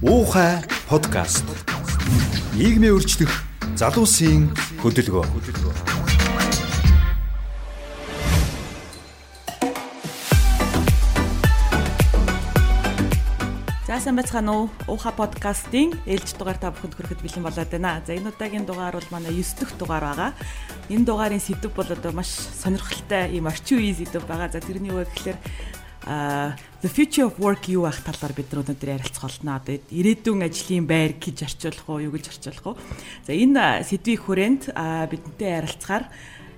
Уухай подкаст. Нийгмийн өөрчлөх залуусын хөдөлгөөн. За сайн байцгаана уу? Уха подкастын ээлж дугаар та бүхэнд хүрэхэд бэлэн болоод байна. За энэ удаагийн дугаар бол манай 9 дахь дугаар байгаа. Энэ дугаарын сэдв бол одоо маш сонирхолтой ийм орчин үеийн сэдв байгаа. За тэрний вэ гэхээр а the future of work юу ах талаар бид нар өнөөдөр ярилцах болно. Одоо ирээдүйн ажлын байр гэж орчуулах уу, юу гэж орчуулах уу. За энэ сэдвийн хүрээнд бидэнтэй ярилцахаар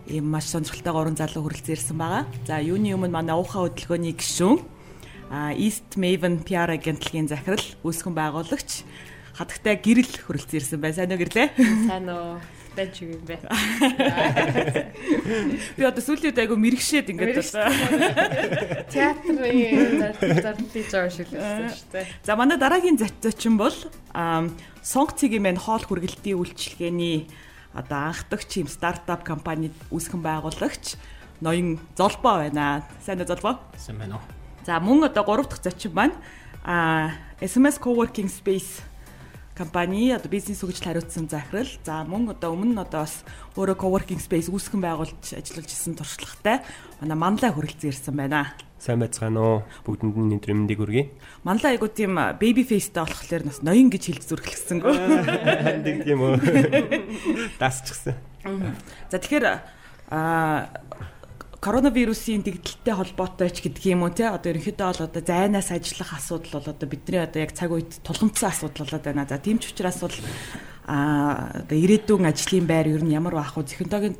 ийм маш сонирхолтой гурван залуу хүрэлцэн ирсэн байгаа. За юуны өмнө манай уухаа хөдөлгөөний гишүүн East Maven PR агентлагийн захирал үүсгэн байгуулагч хатагтай гэрэл хүрэлцэн ирсэн байна. Сайн уу гэрлээ? Сайн уу байж юм бэ. Би одоо сүүлийн үед айгу мэрэгшээд ингээд одоо театрын зарлалын зар шиг л шүү дээ. За манай дараагийн зочин бол Сонг цэгийн мэн хоол хүргэлтийн үйлчилгээний одоо анхдагч юм стартап компанид үүсгэн байгуулагч ноён золбоо байна. Сайн уу золбоо? Сайн байна уу. За мөн одоо гурав дахь зочин маань а SMS coworking space компани одоо бизнес хөгжил хариуцсан захирал. За мөн одоо өмнө нь одоо бас өөрөө coworking space үүсгэн байгуулж ажиллаж исэн туршлагатай манай манлай хүрэлцэн ирсэн байна. Сайн байцгаана уу? Бүгдэнд нь өдрийн мэндийг хүргэе. Манлай айгуу тийм baby face-тэй болохоор бас ноён гэж хэлж зүрхлэгсэнгөө. Тэг тийм үү. Дасчихсан. За тэгэхээр а коронавирусын дэгдэлтэй холбоотой ч гэдгийг юм уу те одоо ерөнхийдөө бол одоо зайнаас ажиллах асуудал бол одоо бидний одоо яг цаг үед тулгымцсан асуудал болоод байна. За тийм ч учраас бол а одоо ирээдүйн ажлын байр ер нь ямар байх вэ? Зохиндогийн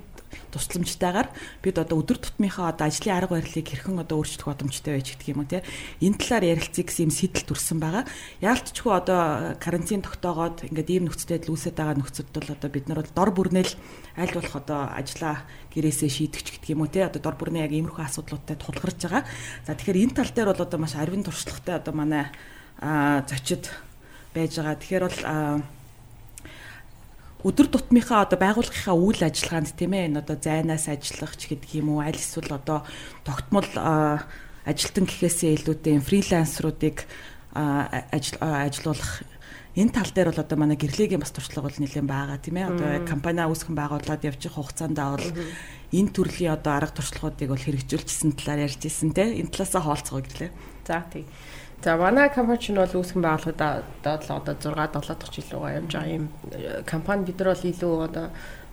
тусламжтайгаар бид одоо өдөр тутмынхаа одоо ажлын арга барилыг хэрхэн одоо өөрчлөх боломжтой байж гэдэг юм уу те энэ талаар ярилцъя гэсэн юм сэтэл төрсэн байгаа. Яалтчгүй одоо карантин тогтоогоод ингээд ийм нөхцөлтэй байдал үүсэж байгаа нөхцөлд бол одоо бид нар бол дор бүрнээл аль болох одоо ажлаа гэрээсээ шийдэгч гэдэг юм уу те одоо дор бүрнээ яг иймэрхүү асуудлуудтай тулгарч байгаа. За тэгэхээр энэ тал дээр бол одоо маш арвин туршлагатай одоо манай зочид байж байгаа. Тэгэхээр бол өдөр тутмынхаа одоо байгууллагынхаа үйл ажиллагаанд тийм ээ энэ одоо зайнаас ажиллах ч гэдэг юм уу аль эсвэл одоо тогтмол ажилтан гэхээсээ илүүтэй фрилансеруудыг ажилуулах. Энэ тал дээр бол одоо манай гэрлэгийн бас туршлага бол нэлээд байгаа тийм ээ. Одоо компани үүсгэн байгуулад явчих хугацаанд бол энэ төрлийн одоо арга туршлагуудыг бол хэрэгжүүлчихсэн талаар ярьж ирсэн тийм энэ талаасаа хаалцгаа гэрлээ. За тийм. За манай компани ч нь бол үүсгэн байгууллагад одоо 6 7 дахь жил рүү явж байгаа юм. Компани бид нар бол илүү одоо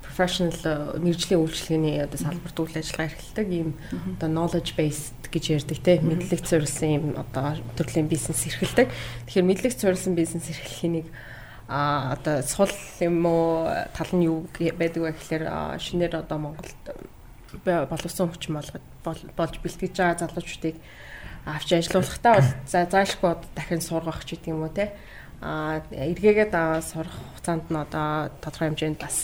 professional мэрэгжлийн үйлчлэгээний одоо салбарт үйл ажиллагаа эрхэлдэг ийм одоо knowledge based гэж ярьдаг те мэдлэг зориулсан ийм одоо төрлийн бизнес эрхэлдэг. Тэгэхээр мэдлэг зориулсан бизнес эрхлэхийг а одоо сул юм уу тал нь юу байдаг вэ гэхээр шинээр одоо Монголд боловсон хүчин болж бэлтгэж байгаа залуучуудыг авч ажиллуулахдаа бол за заашгүй дахин сургах ч гэдэг юм уу те а эргээгээд сурах хугацаанд нь одоо тодорхой хэмжээнд бас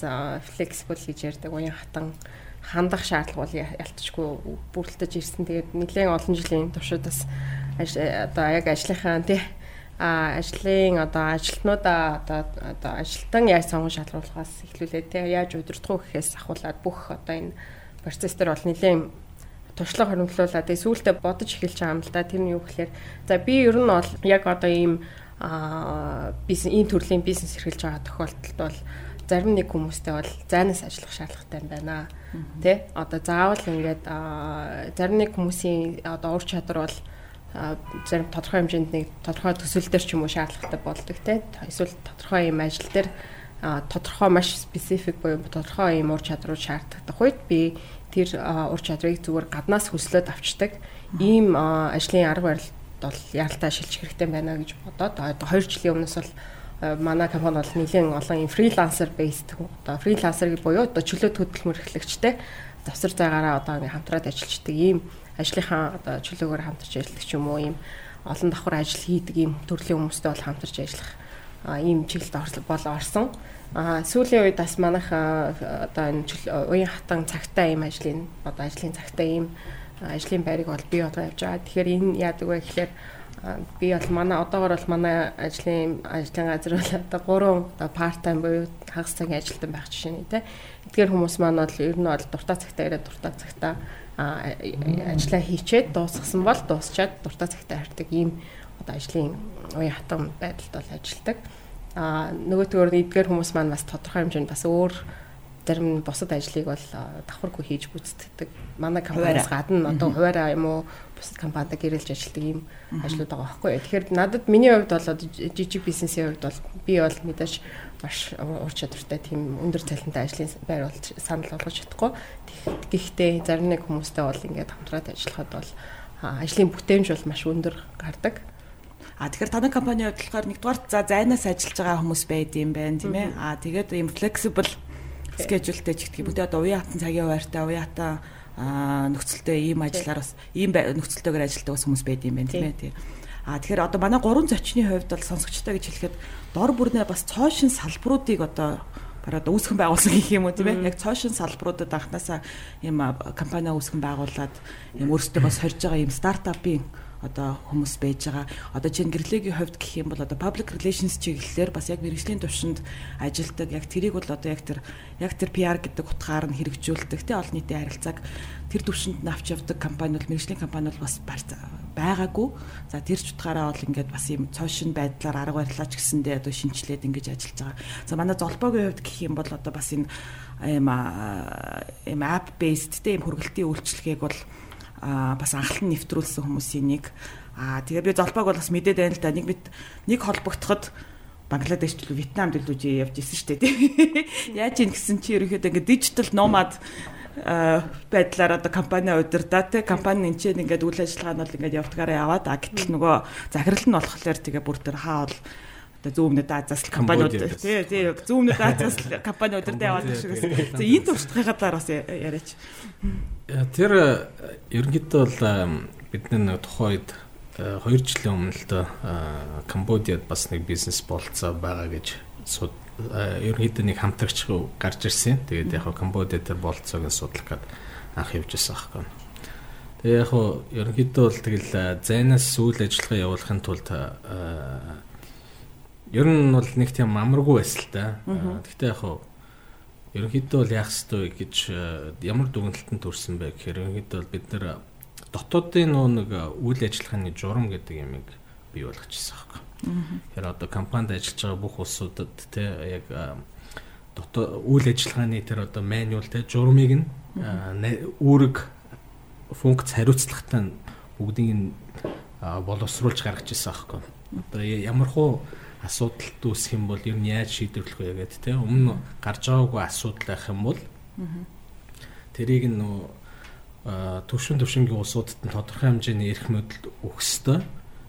флексибл гэж ярьдаг уян хатан хандах шаардлага бол ялцчгүй бүрэлдэж ирсэн. Тэгээд нэлээд олон жилийн туршид бас одоо яг ажлынхаа тий а ажлын одоо ажилтнуудаа одоо одоо ажилтан яаж сонгох шалруулахаас эхлүүлээд тий яаж удирдах уу гэхээс ахуулаад бүх одоо энэ процесс дээр бол нэлээд туршлага тэгээ сүүлдээ бодож эхэлж байгаа юм л да. Тэр нь юу гэхээр за би ер нь бол яг одоо ийм а бизнес ийм төрлийн бизнес эрхэлж байгаа тохиолдолд бол зарим нэг хүмүүстэй бол зайнаас ажиллах шаардлагатай юм байна. Тэ? Одоо заавал ингээд зарим нэг хүмүүсийн одоо ур чадвар бол зарим тодорхой хэмжээнд нэг тодорхой төсөл дээр ч юм уу шаардлагатай болдог те. Эсвэл тодорхой юм ажил дээр тодорхой маш специфик буюу тодорхой юм ур чадрууд шаарддаг үед би тэр ур чадрыг зүгээр гаднаас хөслөөд авчдаг ийм ажлын арга барил бол яалтаа шилжих хэрэгтэй байна гэж бодоод одоо 2 жилийн өмнөөс бол манай компани бол нэлийн олон фрилансер based одоо фрилансер буюу одоо чөлөөт хөдөлмөр эрхлэгчтэй завсар заагаараа одоо ингээм хамтраад ажилладаг ийм ажлынхаа одоо чөлөөгөөр хамтарч ажилладаг ч юм уу ийм олон давхар ажил хийдэг ийм төрлийн хүмүүстэй бол хамтарч ажиллах ийм чиглэлд бол орсон. А сүүлийн үед бас манайх одоо энэ уян хатан цагтаа ийм ажлын одоо ажлын цагтаа ийм ажлын байрыг бол бий болгоо явж байгаа. Тэгэхээр энэ яадаг вэ гэхээр би бол манай одоогор бол манай ажлын ажлын газар бол одоо гурван одоо part time буюу хагас цагийн ажилтан байх жишээ нь тий. Эдгээр хүмүүс маань бол ер нь бол дуртай цагтаа ирээд дуртай цагтаа ажиллаа хийчээд дуусгасан бол дуусчаад дуртай цагтаа хардаг ийм одоо ажлын уян хатан байдалд бол ажилладаг. Аа нөгөөтгөр эдгээр хүмүүс маань бас тодорхой хэмжээнд бас өөр зарим бусад ажлыг бол давхаргүй хийж гүйцэтгэдэг. Манай компаниас гадна одоо хуваараа юм уу бусад компанид гэрэлж ажилладаг ийм ажлууд байгаа байхгүй. Тэгэхээр надад миний хувьд бол жижиг бизнесийн хувьд бол би бол мэдээж маш ур чадвартай тийм өндөр цалинтай ажлын байр бол санал болгож чадахгүй. Гэхдээ зарим нэг хүмүүстэй бол ингээд хамтраад ажиллахад бол ажлын бүтээмж бол маш өндөр гардаг. А тэгэхээр танай компани хувьд болохоор нэгдүгээр за зайнаас ажиллаж байгаа хүмүүс байд юм байна тийм ээ. А тэгээд ийм flexible schedule-тэй ч гэдэг. Бүтээ одоо уян хатан цагийн хуваартай уян хатан нөхцөлтэй ийм ажиллаар бас ийм нөхцөлтэйгээр ажилладаг бас хүмүүс байд юм байна тийм ээ. А тэгэхээр одоо манай гурван зочны хувьд бол сонсогчтой гэж хэлэхэд дор бүрнээ бас цоошин салбаруудыг одоо бараг одоо үүсгэн байгуулсан гэх юм уу тийм ээ. Яг цоошин салбаруудад анханасаа ийм компани үүсгэн байгуулад ийм өөрсдөө бас хорж байгаа ийм стартапын одоо хүмүүс байж байгаа. Одоо чинь гэрлэгийн хувьд гэх юм бол одоо public relations чиглэлээр бас яг мэрэгжлийн төвшөнд ажилдаг. Яг тэрийг бол одоо яг тэр яг тэр PR гэдэг утгаар нь хэрэгжүүлдэг. Тэ олон нийтийн харилцааг тэр төвшөнд нь авч явдаг компани бол мэрэгжлийн компани бол бас байгаагүй. За тэр ч утгаараа бол ингээд бас юм цоошин байдлаар арга барилаач гэсэндээ одоо шинчлээд ингэж ажиллаж байгаа. За манай золбоогийн хувьд гэх юм бол одоо бас энэ юм юм app based тийм хөргөлтийн үйлчлэгийг бол бас анхлан нэвтрүүлсэн хүмүүсийн нэг. А тэгээ би золбоог бол бас мэдээд байна л да. Нэг нэг холбогдоход Бангладеш төлөв Вьетнам төлөвж явж исэн шүү дээ. Яаж юм гэсэн чи ерөөхдөө ингээд дижитал номад байдлаар одоо компани удирдаа те. Компани энэ чинь ингээд үйл ажиллагаа нь бол ингээд явдгаараа яваад а гэтэл нөгөө захирал нь болохоор тэгээ бүр тэр хаа бол зүүмнүүд Азаас компаниуд тий тий зүүмнүүд Азаас компани удирдаа яваад шүү гэсэн. За энэ туршлагын талаар бас яриач. Тэр ерөнхийдөө бол бид нэг тухайд 2 жилийн өмнө л Камбодиад бас нэг бизнес болцоо байгаа гэж ерөнхийдөө нэг хамтрагч гарч ирсэн. Тэгээд яг Камбодиа тэр болцоог нь судлах гээд анх явж байсан аахгүй. Тэгээ яг ерөнхийдөө бол тэгэл зайнаас үйл ажиллагаа явуулахын тулд ер нь бол нэг тийм амаргүй байсан л да. Гэхдээ яг ерөнхийдөө бол яах ёстой гэж э, ямар дүгнэлтэнд төрсэн бэ гэхээр ерөнхийдөө бол бид нэр дотоодын нөө нэг үйл ажиллагааны журам гэдэг ямиг бий болгочихсон байхгүй. Тэгэхээр одоо компанид ажиллаж байгаа бүх улсуудад те яг дотоо үйл ажиллагааны тэр одоо маньюал те журмыг нь үүрэг функц хариуцлагатай бүгдийг нь боловсруулж гаргаж ирсэн байхгүй. Одоо ямар хуу асуудалт үүсэх юм бол ер нь яаж шийдвэрлэх вэ гэдэг те өмнө гарч байгаагүй асуудал байх юм бол тэрийг нөө төвшин төвшингийн улсуудад нь тодорхой хэмжээний эрх мэдэл өгөх ёстой.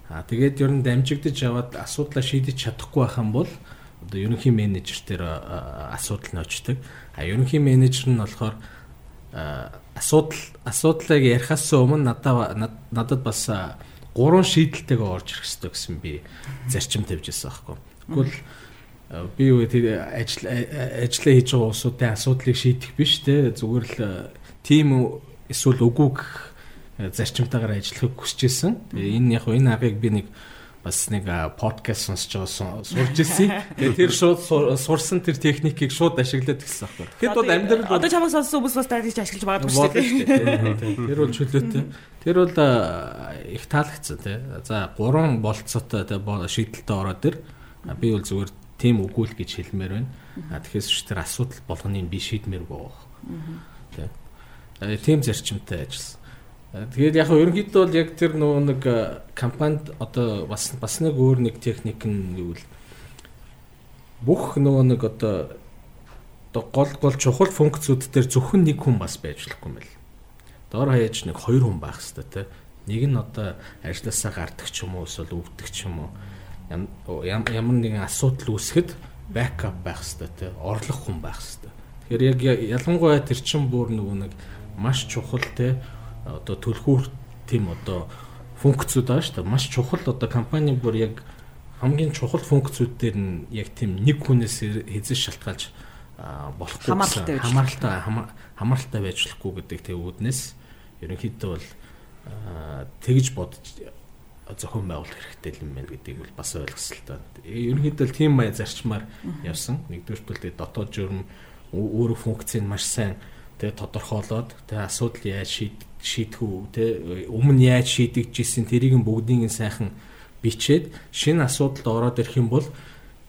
Аа тэгээд ер нь дамжигдаж яваад асуудлаа шийдэж чадахгүй байх юм бол одоо ерөнхий менежер тэр асуудал нь очдөг. А ерөнхий менежер нь болохоор асуудал асуудлыг ярихаас өмнө надад надад бас гурван шийдэлтэйгээ орж ирэх хэрэгтэй гэсэн би зарчим тавьж ирсэн байхгүй. Тэгвэл э, би юу тэр ажил э, ажиллаа хийж байгаа улсуудын асуудлыг шийдэх биш те зүгээр л тийм эсвэл үгүй э, зарчимтайгаар ажиллахыг хүсэж. Тэгээ энэ яг энэ аргыг би нэг бас нэг подкаст сонсож байгаа сурж ирсэн. Тэгээ тэр шууд сурсан тэр техникийг шууд ашиглаад гисэн байхгүй. Тэгэхэд бол амьдрал одоо чамаас сонссон хүмүүс бас таадж ашиглаж магадгүй шүү дээ. Тэр бол чөлөөтэй. Тэр бол их таалагдсан тий. За гурван болцоотой шийдэлтэй ороод тэр би бол зүгээр тийм үгүүл гэж хэлмээр байна. А тэгэхээр ч тэр асуудал болгоныг би шийдмээргүй байх. Тий. Тийм зарчимтай ажилласан. Тэгээд яг ерөнхийдөө бол яг тэр нөгөө нэг компанид одоо бас бас нэг өөр нэг техник нь юу л бүх нөгөө нэг одоо гол гол чухал функцүүд дээр зөвхөн нэг хүн бас байж болохгүй юм байна. Доор хаяж нэг хоёр хүн байх хэрэгтэй те. Нэг нь одоо ажилласаа гардаг ч юм уу эсвэл өвддөг ч юм уу. Ямар нэгэн асуудал үүсэхэд бэкап байх хэрэгтэй те. Орлох хүн байх хэрэгтэй. Тэгэхээр яг ялангуяа тэр чин бүр нөгөө нэг маш чухал те одоо төлхүүр тийм одоо функцүүд шүү дээ. Маш чухал одоо компани бүр яг хамгийн чухал функцүүд дээр нь яг тийм нэг хүнээс хэзээ шалтгаалж болохгүй хамааралтай хамааралтай байж болохгүй гэдэг тэг үүднээс ерөнхийдөө бол тэгж бодож зохион байгуулах хэрэгтэй юм байна гэдгийг бол бас ойлгосон л та. Ерөнхийдөө тийм маяг зарчмаар явсан. Нэгдүгээр бол дотоод журам өөрөө функцийг маш сайн тэг тодорхойлоод тэг асуудал яаж шийдэх үү те? Өмнө яаж шийдэгжсэн тэрийг бүгдийг нь сайхан бичээд шинэ асуудалд ороод ирэх юм бол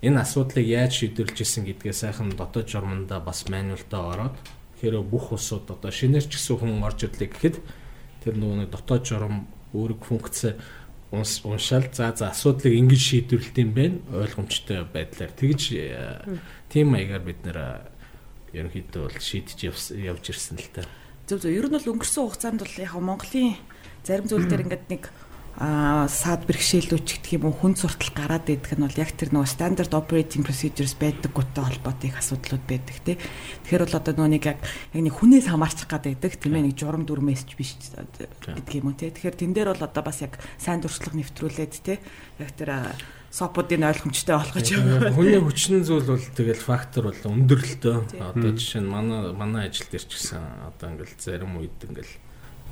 энэ асуудлыг яаж шийдвэрлэж исэн гэдгээ сайхан дотоод журманда бас мануалтаа ороод тэгэхээр бүх усууд одоо шинээр ч гэсэн хүн орж ирлээ гэхэд тэр нөгөө дотоод журам өөрөг функц уншаал за за асуудлыг ингэж шийдвэрлэх юм бэ? Ойлгомжтой байдлаар. Тэгж тийм маягаар бид нэр ерөнхийдөө бол шийдэж явж ирсэн л та. Зөв зөв. Ер нь бол өнгөрсөн хугацаанд бол яг Монголын зарим зүйл дээр ингээд нэг а саад бэрхшээлүүч гэх юм уу хүн суртал гараад идэх нь бол яг тэр нөгөө standard operating procedures байдаг гуттай холбоотой их асуудлууд байдаг тий. Тэгэхээр бол одоо нөгөө нэг яг яг нэг хүнээс хамаарчих гад байдаг тийм ээ нэг журам дүрмээс ч биш гэдэг юм уу тий. Тэгэхээр тэн дээр бол одоо бас яг сайн дуршлаг нэвтрүүлээд тий. Яг тэр сопуудын ойлгомжтой болгож хүний хүчин зүйл бол тэгэл фактор бол өндөрлөлтөө одоо жишээ нь манай манай ажил дээр ч гэсэн одоо ингээл зарим үед ингээл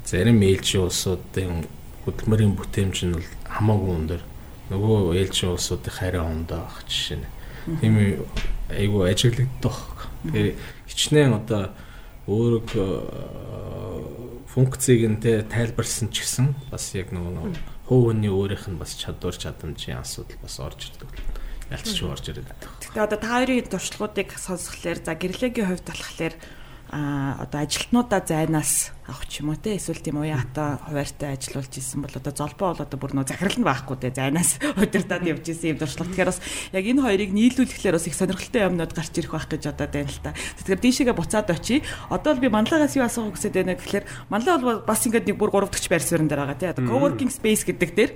зарим ээлжийн улсуудын хөдөлмөрийн бүтээмж нь бол хамаагүй өндөр. Нөгөө ээлжийн улсуудын хариа ондоо ах жишээ нь. Тийм айгүй ажиглагдах. Тэгээ хичнээн одоо өөрөг э, функцийг нь тайлбарсан ч гэсэн бас яг нөгөө хувь хүний өөрийнх нь бас чадвар чадамжийн асуудал бас орж ирдэг. Ялцч орж ирээд байдаг. Гэтэ одоо та хоёрын туршлагуудыг сонсхолоор за гэрлэгийн хувьд болохоор а одоо ажилтнуудаа зайнаас авах ч юм уу те эсвэл тийм уян хата хуваартай ажиллаулж исэн бол одоо золбоо бол одоо бүр нөө захирал нь байхгүй те зайнаас удирдаад явж исэн юм туршлага. Тэгэхээр бас яг энэ хоёрыг нийлүүлэхлээр бас их сонирхолтой юмнууд гарч ирэх байх гэж одоо байна л та. Тэгэхээр дийшээгээ буцаад очие. Одоо л би манлагаас юу асуух гэсэд байна гэхээр манлаа бол бас ингээд нэг бүр гурав дахь байр суурин дээр байгаа те. Одоо coworking space гэдэг дээр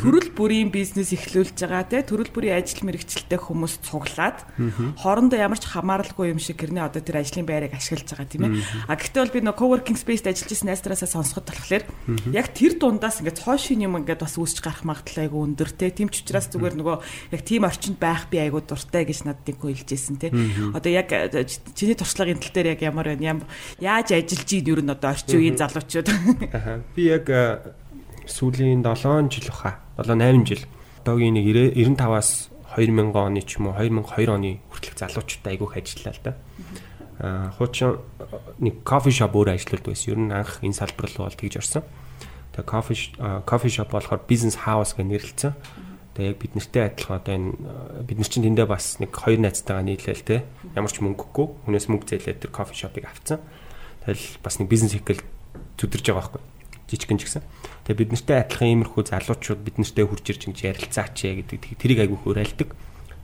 төрөл бүрийн бизнес эхлүүлж байгаа те. Төрөл бүрийн ажил мэргэжилтэй хүмүүс цуглаад хоорондоо ямар ч хамааралгүй юм шиг гэрний одоо тэр ажлын байрыг ашиглаж байгаа тийм ээ. А гэхдээ бол би нөө coworking space-д ажиллаж исэн найзтараасаа сонсоход болохоор яг тэр дундаас ингээд цоошин юм ингээд бас үүсч гарах магадлал айгу өндөр те. Тийм ч учраас зүгээр нөгөө яг тийм орчинд байх би айгу дуртай гэж надад хэлжсэн те. Одоо яг э, чиний туршлагын тал дээр яг ямар байна? Яаж ажиллаж ийн ер нь одоо орчин үеийн залуучууд. Би яг э, сүүлийн 7 жил баха 7 8 жил. Одоогийн нэг 95-аас 2000 оны ч юм уу 2002 оны хүртэлх залуучуудтай айгүйх ажиллалаа л да. Хуучин нэг кофе шоп өөр ажилладаг байсан. Ер нь анх энэ салбар руу бол тэгж орсон. Тэгээ кофе кофе шоп болохоор бизнес хаус гэж нэрлэлсэн. Тэгээ яг бид нартэй адилхан одоо энэ бид нар чинь тэндээ бас нэг хоёр найзтайгаа нийлээл те ямар ч мөнгөгүй хүнээс мөнгө зээлээд тэр кофе шопыг авцсан. Тэгэл бас нэг бизнес хийх гэл зүдэрж байгаа байхгүй. Жижигэн ч гэсэн. Тэгээ бид нартэй адилхан иймэрхүү залуучууд бид нартэй хурж ирж ингэж ярилцаач гэдэг тэрийг айгүй хөөрэлдэг.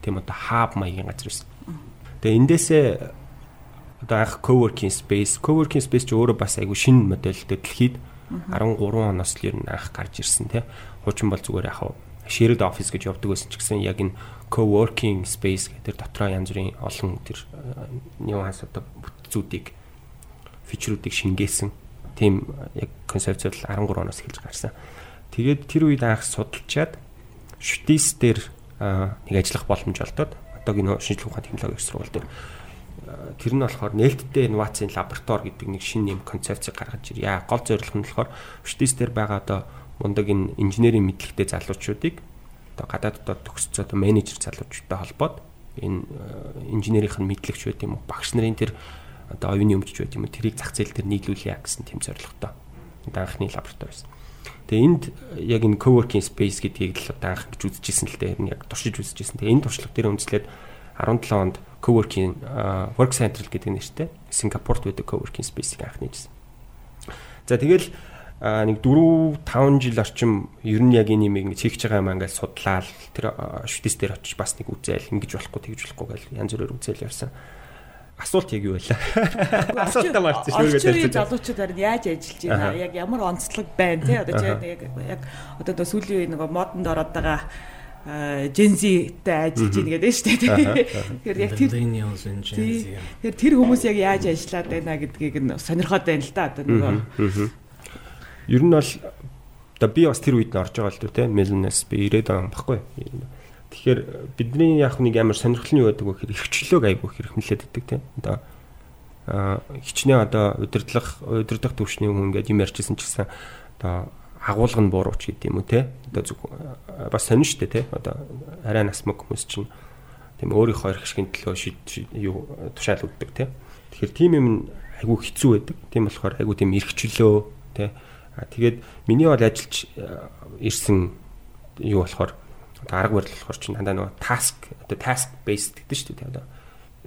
Тийм одоо хаб маягийн газар байсан. Тэгээ эндээсээ одоо анх coworking space coworking space ч өөрөө бас айгүй шинэ модельтэй дэлхийд 13 оноос л ер нь анх гарч ирсэн тий. Хуучин бол зүгээр яхав shared office гэж явдаг байсан ч гэсэн яг энэ co-working space гэдэг дотроо янз бүрийн олон тэр нюанс одоо бүтцүүдийг фичрүүдийг шингээсэн тийм яг концепцуд 13 оноос эхэлж гарсан. Тэгээд тэр үед анх судалчаад шүтис дээр нэг ажиллах боломж олдоод одоогийн шинжлэх ухааны технологийн сургууль дээр тэр нь болохоор нээлттэй инновацийн лаборатори гэдэг нэг шинэ юм концепцийг гаргаж ирье. Гол зорилго нь болохоор дээр байгаа одоо мундаг энэ инженерийн мэдлэгтэй залуучуудыг одоо гадааддаа төгссөн одоо менежер залуучуудтай холбоод энэ инженерийнх нь мэдлэгч байт юм уу багш нарын тэр одоо оюуны өмчч байт юм уу тэрийг зах зээл дээр нийлүүлье гэсэн тийм зорилготой. Энд анхны лаборатори байсан. Тэгээ энд яг энэ coworking space гэдгийг л одоо анх гэж үзэжсэн л дээ. Яг туршиж үзэжсэн. Тэгээ энэ туршлага дээр үндэслээд 17 онд coworking work central гэдэг нэртэй Сингапурт байдаг coworking space-ийг анх нээжсэн. За тэгэл нэг 4 5 жил орчим ер нь яг энэ юм ингэж хийх байгаа юм ингээд судлаад тэр шүтэс дээр очиж бас нэг үзээл ингэж болохгүй тэгж болохгүй гэж янз бүрээр үзээл явсан. Асуулт яг юу байлаа? Асуултаа марцсан шүү гэдэг. Орчин залуучууд харин яаж ажиллаж байна? Яг ямар онцлог байна те? Одоо яг яг одоо сүүлийн үе нөгөө модонд ороод байгаа Жензитэй ажиллаж ийн гэдэг шүү дээ. Тэгэхээр яг тэр Тэр тэр хүмүүс яг яаж ажиллаад байна гэдгийг нь сонирхоод байна л да. Одоо нөгөө Ер нь бол одоо би бас тэр үед нь орж байгаа л дүү те. Мелнес би 90-аад он баггүй. Тэгэхээр бидний яг нэг амар сонирхол нь юу байдаг вэ гэхээр ихчлөөг айгүй хэрхмлээд байдаг те. Одоо хичнээн одоо удирдлах удирдах төвчний хүн ингээд юм ярьжсэн ч гэсэн одоо агуулга нь буруу ч гэдэм үү те. Одоо зүг бас сонин штэ те. Одоо арай насмаг хүмүүс чинь тийм өөрийнхөө эрх ашигын төлөө шид юу тушаал өгдөг те. Тэгэхээр тийм юм айгүй хэцүү байдаг. Тийм болохоор айгүй тийм эрхчлөө те. Тэгээд миний бол ажиллаж ирсэн юу болохоор арга барил болохоор чинь дандаа нөгөө task одоо task based гэдэг шүү дээ одоо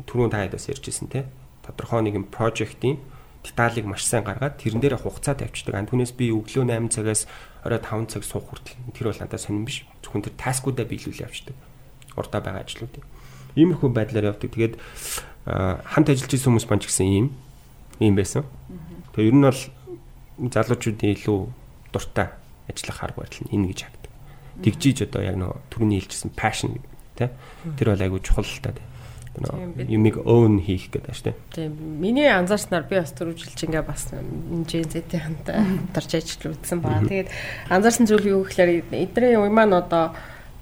түрүүн та хэд бас ярьжсэн те тодорхой нэгэн project-ийн деталийг маш сайн гаргаад тэрэн дээр хугацаа тавьчихдаг. Ан түүнээс би өглөө 8 цагаас орой 5 цаг суух хүртэл тэр бол надад сонирн биш. Зөвхөн тэр таскуудаа биелүүлээ явчихдаг. Урдаа байгаа ажлуудыг. Иймэрхүү байдлаар явдаг. Тэгээд хамт ажиллаж исэн хүмүүс маань ч гэсэн ийм ийм байсан. Тэгээ ер нь бол залуучуудын илүү дуртай ажиллах арга барил нь энэ гэж хагдаг. Тэгжиж одоо яг нөгөө түрүүний хэлжсэн passion тэ тэр бол айгүй чухал л та юмыг own хийх гэдэг дээ. Тийм. Миний анзаарснаар би бас түрүүжилж ингээ бас Z-ийн хамтаа хамтарч ажиллаж үзсэн баа. Тэгээд анзаарсан зүйл юу гэхээр эдний үе маань одоо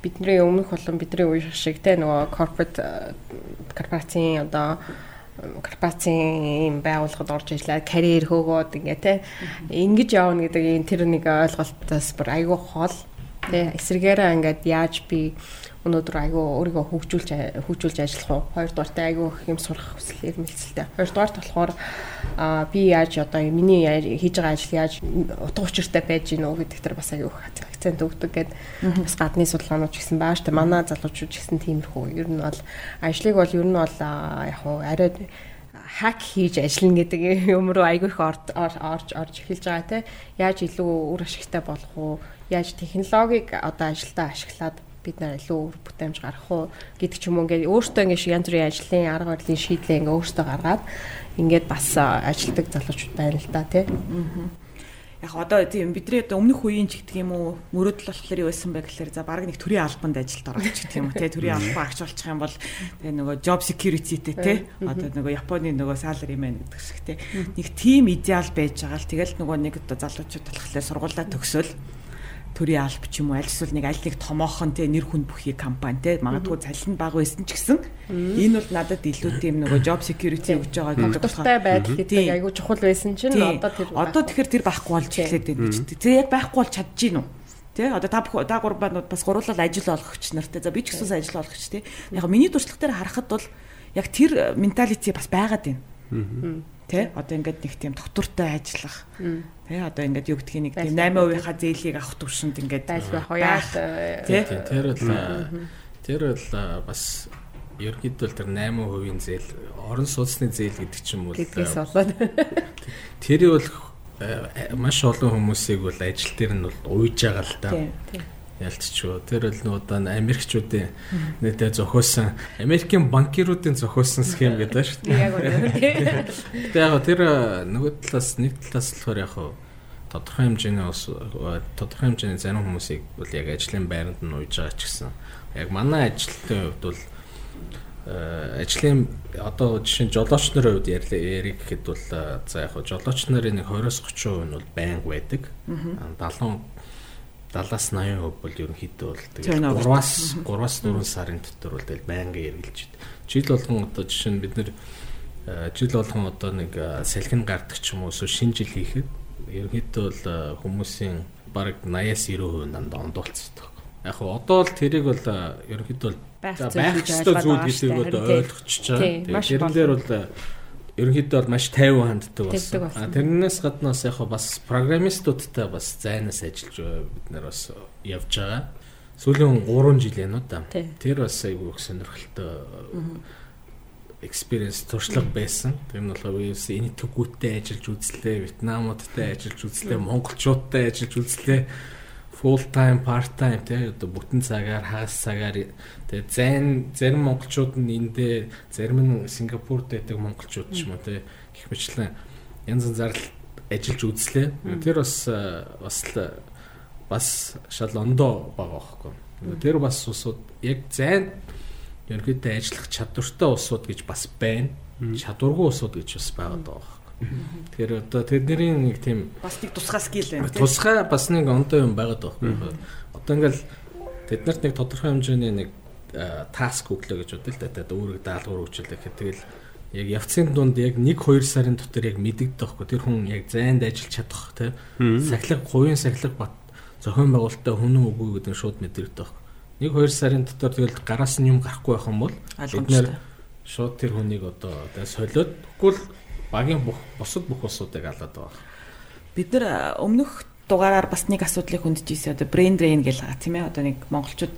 бидний өмнөх болон бидний үе шиг те нөгөө corporate корпорацийн одоо корпорацийн юм байгууллагад орж ажиллаад карьер хөөгөөд ингээ те ингэж явна гэдэг энэ тэр нэг ойлголтоос бүр айгүй хол те эсрэгээрээ ингээд яаж би өнөөдөр айгүй өөрийгөө хөгжүүлж хөгжүүлж ажиллах уу? Хоёрдугаар та айгүй их юм сурах хүсэл эрмэлзэлтэй. Хоёрдугаар болохоор а би яаж одоо миний хийж байгаа ажил яаж утга учиртай байж гинөө гэдэг тэр бас айгүй их акцент өгдөг гэд бас гадны судалгаанууд ч гэсэн baаш тэ манай залуучууд ч гэсэн тиймэрхүү. Ер нь бол ажлыг бол ер нь бол яг хуу арай хак хийж ажиллана гэдэг юм руу айгүй их орж орж эхэлж байгаа те яаж илүү үр ашигтай болох уу яаж технологиг одоо ажилдаа ашиглаад бид нар илүү үр бүтээмж гарах уу гэдэг ч юм уу. Ингээд өөртөө ингээд янз бүрийн ажлын арга барилын шийдлээ ингээд өөртөө гаргаад ингээд бас ажилдаг залуучууд байна л да тий. Яг одоо тийм бидний одоо өмнөх үеийн ч гэдэг юм уу мөрөдөл болохоор юу байсан бэ гэхээр за баг нэг төрийн албанд ажилд орох гэх юм уу тий. Төрийн албан агч болчих юм бол тэгээ нөгөө job security-тэй тий. Одоо нөгөө Японы нөгөө salary man гэдэг шиг тий. Нэг team идеал байж байгаа л тэгэл нөгөө нэг одоо залуучууд болохоор сургуулаа төгсөөл төрийн алба ч юм уу аль эсвэл нэг аль нэг томоохон те нэр хүн бүхий компани те магадгүй цалин бага байсан ч гэсэн энэ бол надад илүү тийм нөгөө job security өгж байгаа гэдэг болохоор байдал гэдэг айгүй чухал байсан чинь одоо тэр одоо тэгэхээр тэр байхгүй болж эхлээд байна гэж тэ яг байхгүй бол гин үү Тэ одоо та та гурванууд бас гурлал ажил олгогч нартай. За би ч гэсэн ажил олгогч тий. Яг миний туршлага дээр харахад бол яг тэр менталити бас байгаад байна. Тэ? Одоо ингээд нэг тийм доктортой ажиллах. Тэ? Одоо ингээд юу гэдгийг нэг тийм 8%-ийнхаа зээлийг авах төвшөнд ингээд хаяад тий тэр бол тэр бол бас ерөнхийдөө тэр 8%-ийн зээл орон сууцны зээл гэдэг ч юм уу тэр бол маш олон хүмүүсийг бол ажил дээр нь бол уйж байгаа л да ялцчихв. Тэр бол нуудан Америкчуудын нэтэ зохиосон Америкийн банкируудын зохиосон схем гэдэг шүү дээ. Яг үнэ. Гэтэ яг тэр нөгөө талаас нэг талаас болохоор яг тодорхой хэмжээний ус тодорхой хэмжээний зарим хүмүүсийг бол яг ажлын байранд нь уйж байгаа ч гэсэн яг манай ажилтны хувьд бол ажлын одоо жишээ нь жолооч нарын хувьд ярих гэхэд бол за яг жолооч нарын нэг 20-30% нь бол байнга байдаг. 70 70-аас 80% бол ерөнхийдөө бол тэгээд 3-аас 3-аас 4 сарын дотор бол тэгэл байнга эргэлж байна. Жил болгон одоо жишээ нь бид нэр жил болгон одоо нэг салхин гардаг ч юм уу эсвэл шинэ жил хийхэд ерөнхийдөө бол хүмүүсийн бараг 80-аас 90% нанд ондуулцдаг. Яг хөө одоо бол тэрийг бол ерөнхийдөө байх ёстой зүйл гэдгийг одоо ойлгочихж байгаа. Тэгээд тэрэн дээр бол ерөнхийдөө бол маш тайван ханддаг болсон. А тэрнээс гаднаас яг бас программистуудтай бас зайнаас ажиллаж бид нар бас явж байгаа. Сүүлийн 3 жил уу да. Тэр бас айгүй их сонирхолтой experience туршлага байсан. Тэр нь болохоор үеэс энэ төгөөтэй ажиллаж үзлээ, Вьетнамуудтай ажиллаж үзлээ, Монголчуудтай ажиллаж үзлээ full time part time тий одоо бүтэн цагаар хагас цагаар тий зайн зарим монголчууд нь эндээ зарим нь Сингапурт байдаг монголчууд ч юм уу тий гэх мэтлэн янз янзаар ажиллаж үзлээ. Тэр бас бас бас шал ондоо байгаа байхгүй. Тэр бас усууд яг зайн ерөнхийдөө ажиллах чадвартай усууд гэж бас байна. Чадваргүй усууд гэж бас байгаа Тэгэхээр одоо тэдний нэг тийм бас нэг тусгай скил байна. Тусгай бас нэг ондоо юм байгаад байгаа байхгүй. Одоо ингээл тэднэрт нэг тодорхой хэмжээний нэг таск өглөө гэж бодъё л да. Тэгээд өөрөг даалгавар өгчлээ гэхэд тэгэл яг явцын дунд яг 1 2 сарын дотор яг мэдэгдэх байхгүй. Тэр хүн яг зайнд ажиллаж чадах тий. Сахилга, хувийн сахилга бат зохион байгуулалтаа хүн үгүй гэдэг нь шууд мэдэгдэх байхгүй. 1 2 сарын дотор тэгэл гараас нь юм гарахгүй байх юм бол бид нэр шууд тэр хүнийг одоо солиод тэгвэл багийн бүх бусад бүх усуудыг алаад байгаа. Бид нар өмнөх дугаараар бас нэг асуудлыг хөндөж ирсэн. Одоо brain drain гэж байгаа тийм ээ. Одоо нэг монголчууд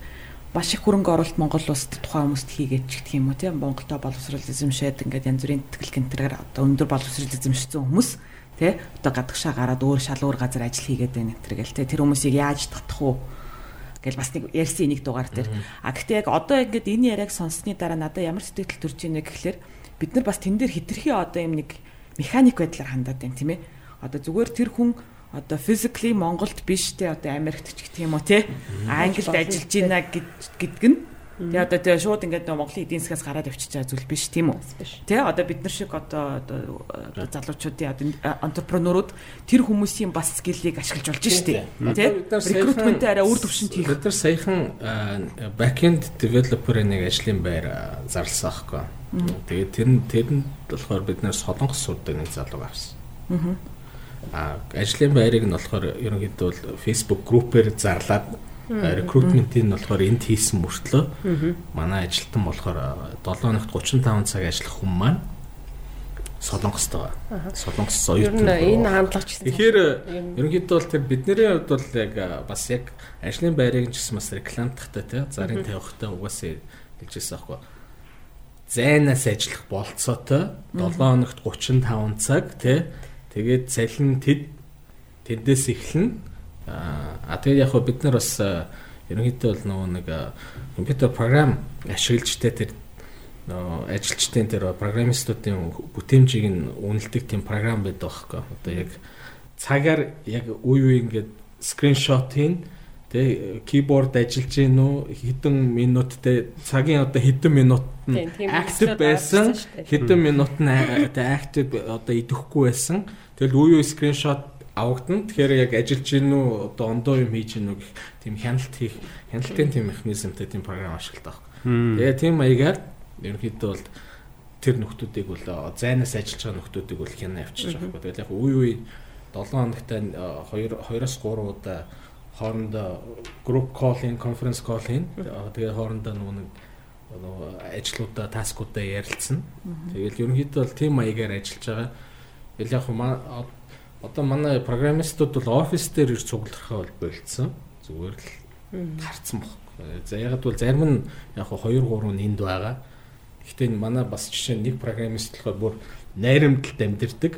маш их хөрөнгө оруулалт Монгол улсад тухайн хүмүүст хийгээд ч гэх юм уу тийм Монголдо боловсролизм шээд ингээд янз бүрийн тэтгэл гэнтэрээр одоо өндөр боловсролизм шигсэн хүмүүс тий одоо гадагшаа гараад өөр шалуур газар ажил хийгээд байна энэ гэл тий тэр хүмүүсийг яаж татах уу гэл бас нэг ярьсан нэг дугаар дээр. А гэхдээ яг одоо ингээд энэ яриаг сонссны дараа надад ямар сэтгэл төрж ийнэ гэхлээр бид нар бас тэн дээр хитрхи одоо юм нэг механик байдлаар хандаад байна тийм ээ. Одоо зүгээр тэр хүн одоо physically Монголд биш те одоо Америкт ч гэх юм уу те. Англид ажиллаж байна гэдг нь Тэгээ одоо тэгээ шууд ингээд Монголын эдийн засгаас гараад явчихж байгаа зүйл биш тийм үү? Тэ одоо бид нар шиг одоо залуучуудын одоо энтерпренерууд тэр хүмүүсийн бас скиллийг ашиглаж болж штэ. Тэ рекрутментээ арай үр төвшөнд хийх. Бид нар саяхан backend developer-ийн нэг ажлын байр зарласан аахгүй. Тэгээд тэр нь тэр нь болохоор бид нар солонгос суддаг нэг залуу авсан. Аа ажлын байрыг нь болохоор ерөнхийдөө бол Facebook группээр зарлаад рекрутментийн нь болохоор энд хийсэн мөртлөө манай ажилтан болохоор 7 хоногт 35 цаг ажиллах хүн маань Солонгост байгаа. Солонгос оюутан. Энэ хандлага ч гэсэн. Тэгэхээр ерөнхийдөө бол тэр бидний хувьд бол яг бас яг ажлын байрыг ч гэсэн бас рекламдахтай тий зарын тавихтай угаасаа хэлжсэн аахгүй. Зайнаас ажиллах болцоотой 7 хоногт 35 цаг тий тэгээд цалин тэд тэндээс эхлэн А тэгээд яг бид нар бас ерөнхийдөө бол нөгөө нэг компьютер програм ашиглаж тэ тэр нөгөө ажилчдын тэр программистуудын бүтээмжийг нь үнэлдэг тийм програм байдаг байхгүй. Одоо яг цагаар яг үе үе ингээд скриншот хийн тэ киборд ажиллаж гин үү? Хэдэн минуттай цагийн одоо хэдэн минут нь актив байсан хэдэн минут нь актив одоо идэхгүй байсан. Тэгэл үе үе скриншот авагдана. Тэгэхээр яг ажиллаж гин үү одоо ондоо юм хийж гин үү гэх тийм хяналт хийх хяналтын тийм механизмтай тийм програм ашигладаг. Тэгээ тийм маягаар ерөнхийдөө бол тэр нөхдүүдийг бол зайнаас ажиллаж байгаа нөхдүүдийг бол хянаа авчиж байгаа. Тэгэл яг үе үе 7 хоногт 2 2-оос 3 удаа хоорондоо group call-ин, conference call-ин тэгээ хоорондоо нэг нөгөө ажлуудаа, таскуудаа ярилцсан. Тэгэл ерөнхийдөө бол тийм маягаар ажиллаж байгаа. Тэгэл яг Одоо манай программистууд бол офис дээр ирж цуглархаа бол болцсон. Зүгээр л харцсан баг. За ягаад бол зарим нь яг 2 3 нь энд байгаа. Гэхдээ манай бас жишээ нэг программист болохоор бүр найрамдалд амьдэрдэг.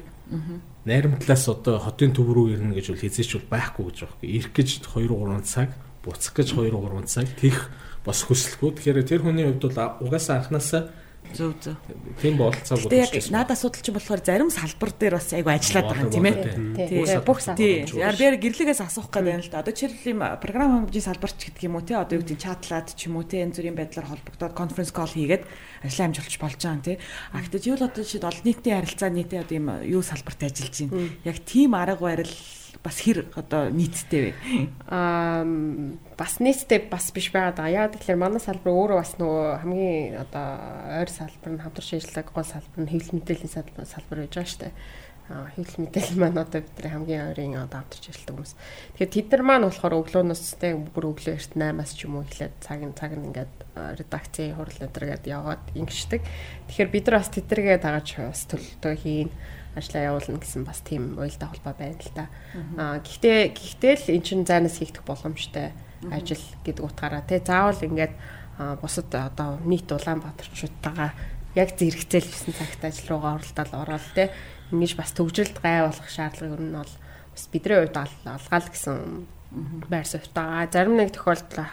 Найрамдлаас одоо хотын төв рүү ирнэ гэж бол хизээч бол байхгүй гэж байгаа. Ирэх гэж 2 3 цаг, буцах гэж 2 3 цаг тех бас хүсэлгүй. Тэгэхээр тэр хүний хувьд бол угаасаа анханасаа Зөв зөв. Тийм бололцоо бүрдэж байна. Наад асуудал чинь болохоор зарим салбар дээр бас айгу ажиллаад байгаа тийм ээ. Тийм. Бүх салбар. Яар би гэрлэгээс асуух гэдэг юм л да. Одоо юм програм хангамжийн салбарч гэдэг юм уу те. Одоо юу гэдэг чатлаад ч юм уу те. Энэ зүрийн байдлаар холбогдоод конференц кол хийгээд ажлаа амжилтж болж байгаа юм те. А гэхдээ чи бол одоо жишээд олон нийтийн харилцаа нийтээ одоо юм юу салбарт ажиллаж байна. Яг тийм арга барил бас хэр одоо нийттэй вэ? Аа бас нийттэй бас биш байгаад байгаа. Яа тэгэхээр манай салбар өөрөө бас нөгөө хамгийн одоо ойр салбар нь хамтарч ажилладаг гол салбар нь хэвлэл мэдээллийн салбар байж байгаа шүү дээ. Хэвлэл мэдээлэл маань одоо бидний хамгийн ойрын одоо хамтарч ажилладаг хүмүүс. Тэгэхээр тэд нар маань болохоор өглөөнөөс тэ бүр өглөө эрт 8-аас ч юм уу эхлээд цаг цаг ингээд редакцийн хурал өдргээд яваад ингэждэг. Тэгэхээр бид нар бас тэдэргээ дагаж бас төлөлтөө хийн ажлаа явуулна гэсэн бас тийм уялдаа холбоо байна л та. Аа гэхдээ гэхдээ л эн чинь зайнаас хийгдэх боломжтой ажил гэдэг утгаараа. Тий заавал ингээд бусад одоо нийт Улаанбаатарчуудтайгаа яг зэрэгцээл 9 цагт ажил руугаа оролдоод ороод тий ингэж бас төгжрэлд гай болох шаардлага ер нь бол бас бидний хувьд алгаал гэсэн байр суурьтайгаа зарим нэг тохиолдол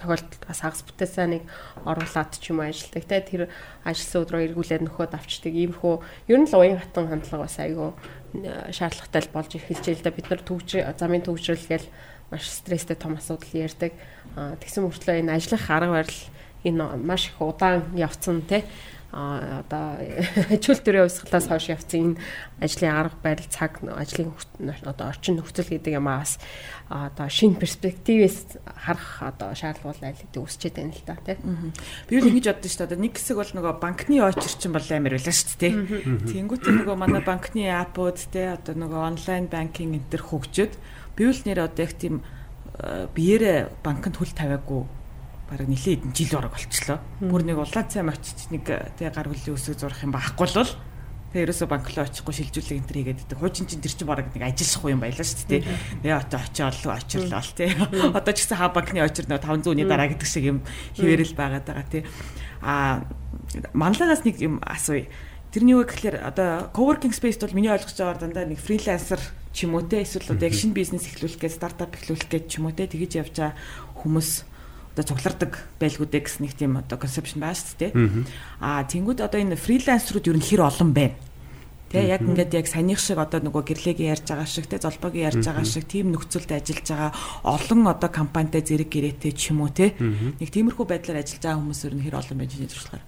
тохиолдолд бас хагас бүтээсээ нэг оруулаад ч юм ажилдаг те. Тэр ажилсан өдрөө эргүүлээд нөхөд авчдаг. Иймэрхүү ер нь л уян хатан хандлага бас айгүй шаардлагатай болж эхэлж байл да. Бид нар төгж замын төгжрөл гээл маш стресстэй том асуудал ярьдаг. Тэгсэн мөртлөө энэ ажиллах арга барил энэ маш их удаан явцсан те. а одоо чөл төрийн хувьсгалаас хойш явцсан энэ ажлын арга барил цаг ажлын одоо орчин нөхцөл гэдэг юм аас одоо шинэ перспективээс харах одоо шаардлага аль хэдийн өсчээд байна л да тийм. Би л ингэж боддоо шүү дээ. нэг хэсэг бол нөгөө банкны очирчин бол амар байлаа шүү дээ. Тэнгүүтээ нөгөө манай банкны апууд те одоо нөгөө онлайн банкинг энэ төр хөгжөөд би л нэр одоо их тийм биеэрээ банкнд хөл тавиагүй бараг нэлээд жил орог болчлоо. Бүр нэг улаан цай мочч нэг тэгээ гар хөлийн үсэг зурах юм байхгүй л Тэгээ ерөөсө банк руу очихгүй шилжүүлэг энэ төр хийгээд байдаг. Хуучин чинь тэр чинь бараг нэг ажиллахгүй юм байлаа шүү дээ. Тэгээ одоо очиод очирлоо тий. Одоо ч гэсэн хаа банкны очир нөө 500-ны дараа гэдэг шиг юм хിവэрэл байгаад байгаа тий. А манлагаас нэг юм асууя. Тэрний юу гэхээр одоо coworking space бол миний ойлгож байгаагаар дандаа нэг фрилансер ч юм уу те эсвэл одоо яг шинэ бизнес эхлүүлэх гэж стартап эхлүүлэх гэж ч юм уу те тэгэж явж байгаа хүмүүс одоо цуглардаг байлгуудэ гэсэн нэг тийм одоо концепшн байна шүү дээ. Аа тэнгууд одоо энэ фрилансерууд ер нь хэр олон байна. Тэ яг ингээд яг санийх шиг одоо нөгөө гэрлэгийн ярьж байгаа шиг тэ золбогийн ярьж байгаа шиг тийм нөхцөлд ажиллаж байгаа олон одоо компанитай зэрэг гэрээтэй ч юм уу тэ нэг тиймэрхүү байдлаар ажиллаж байгаа хүмүүс ер нь хэр олон байж байгаа туршлагаар.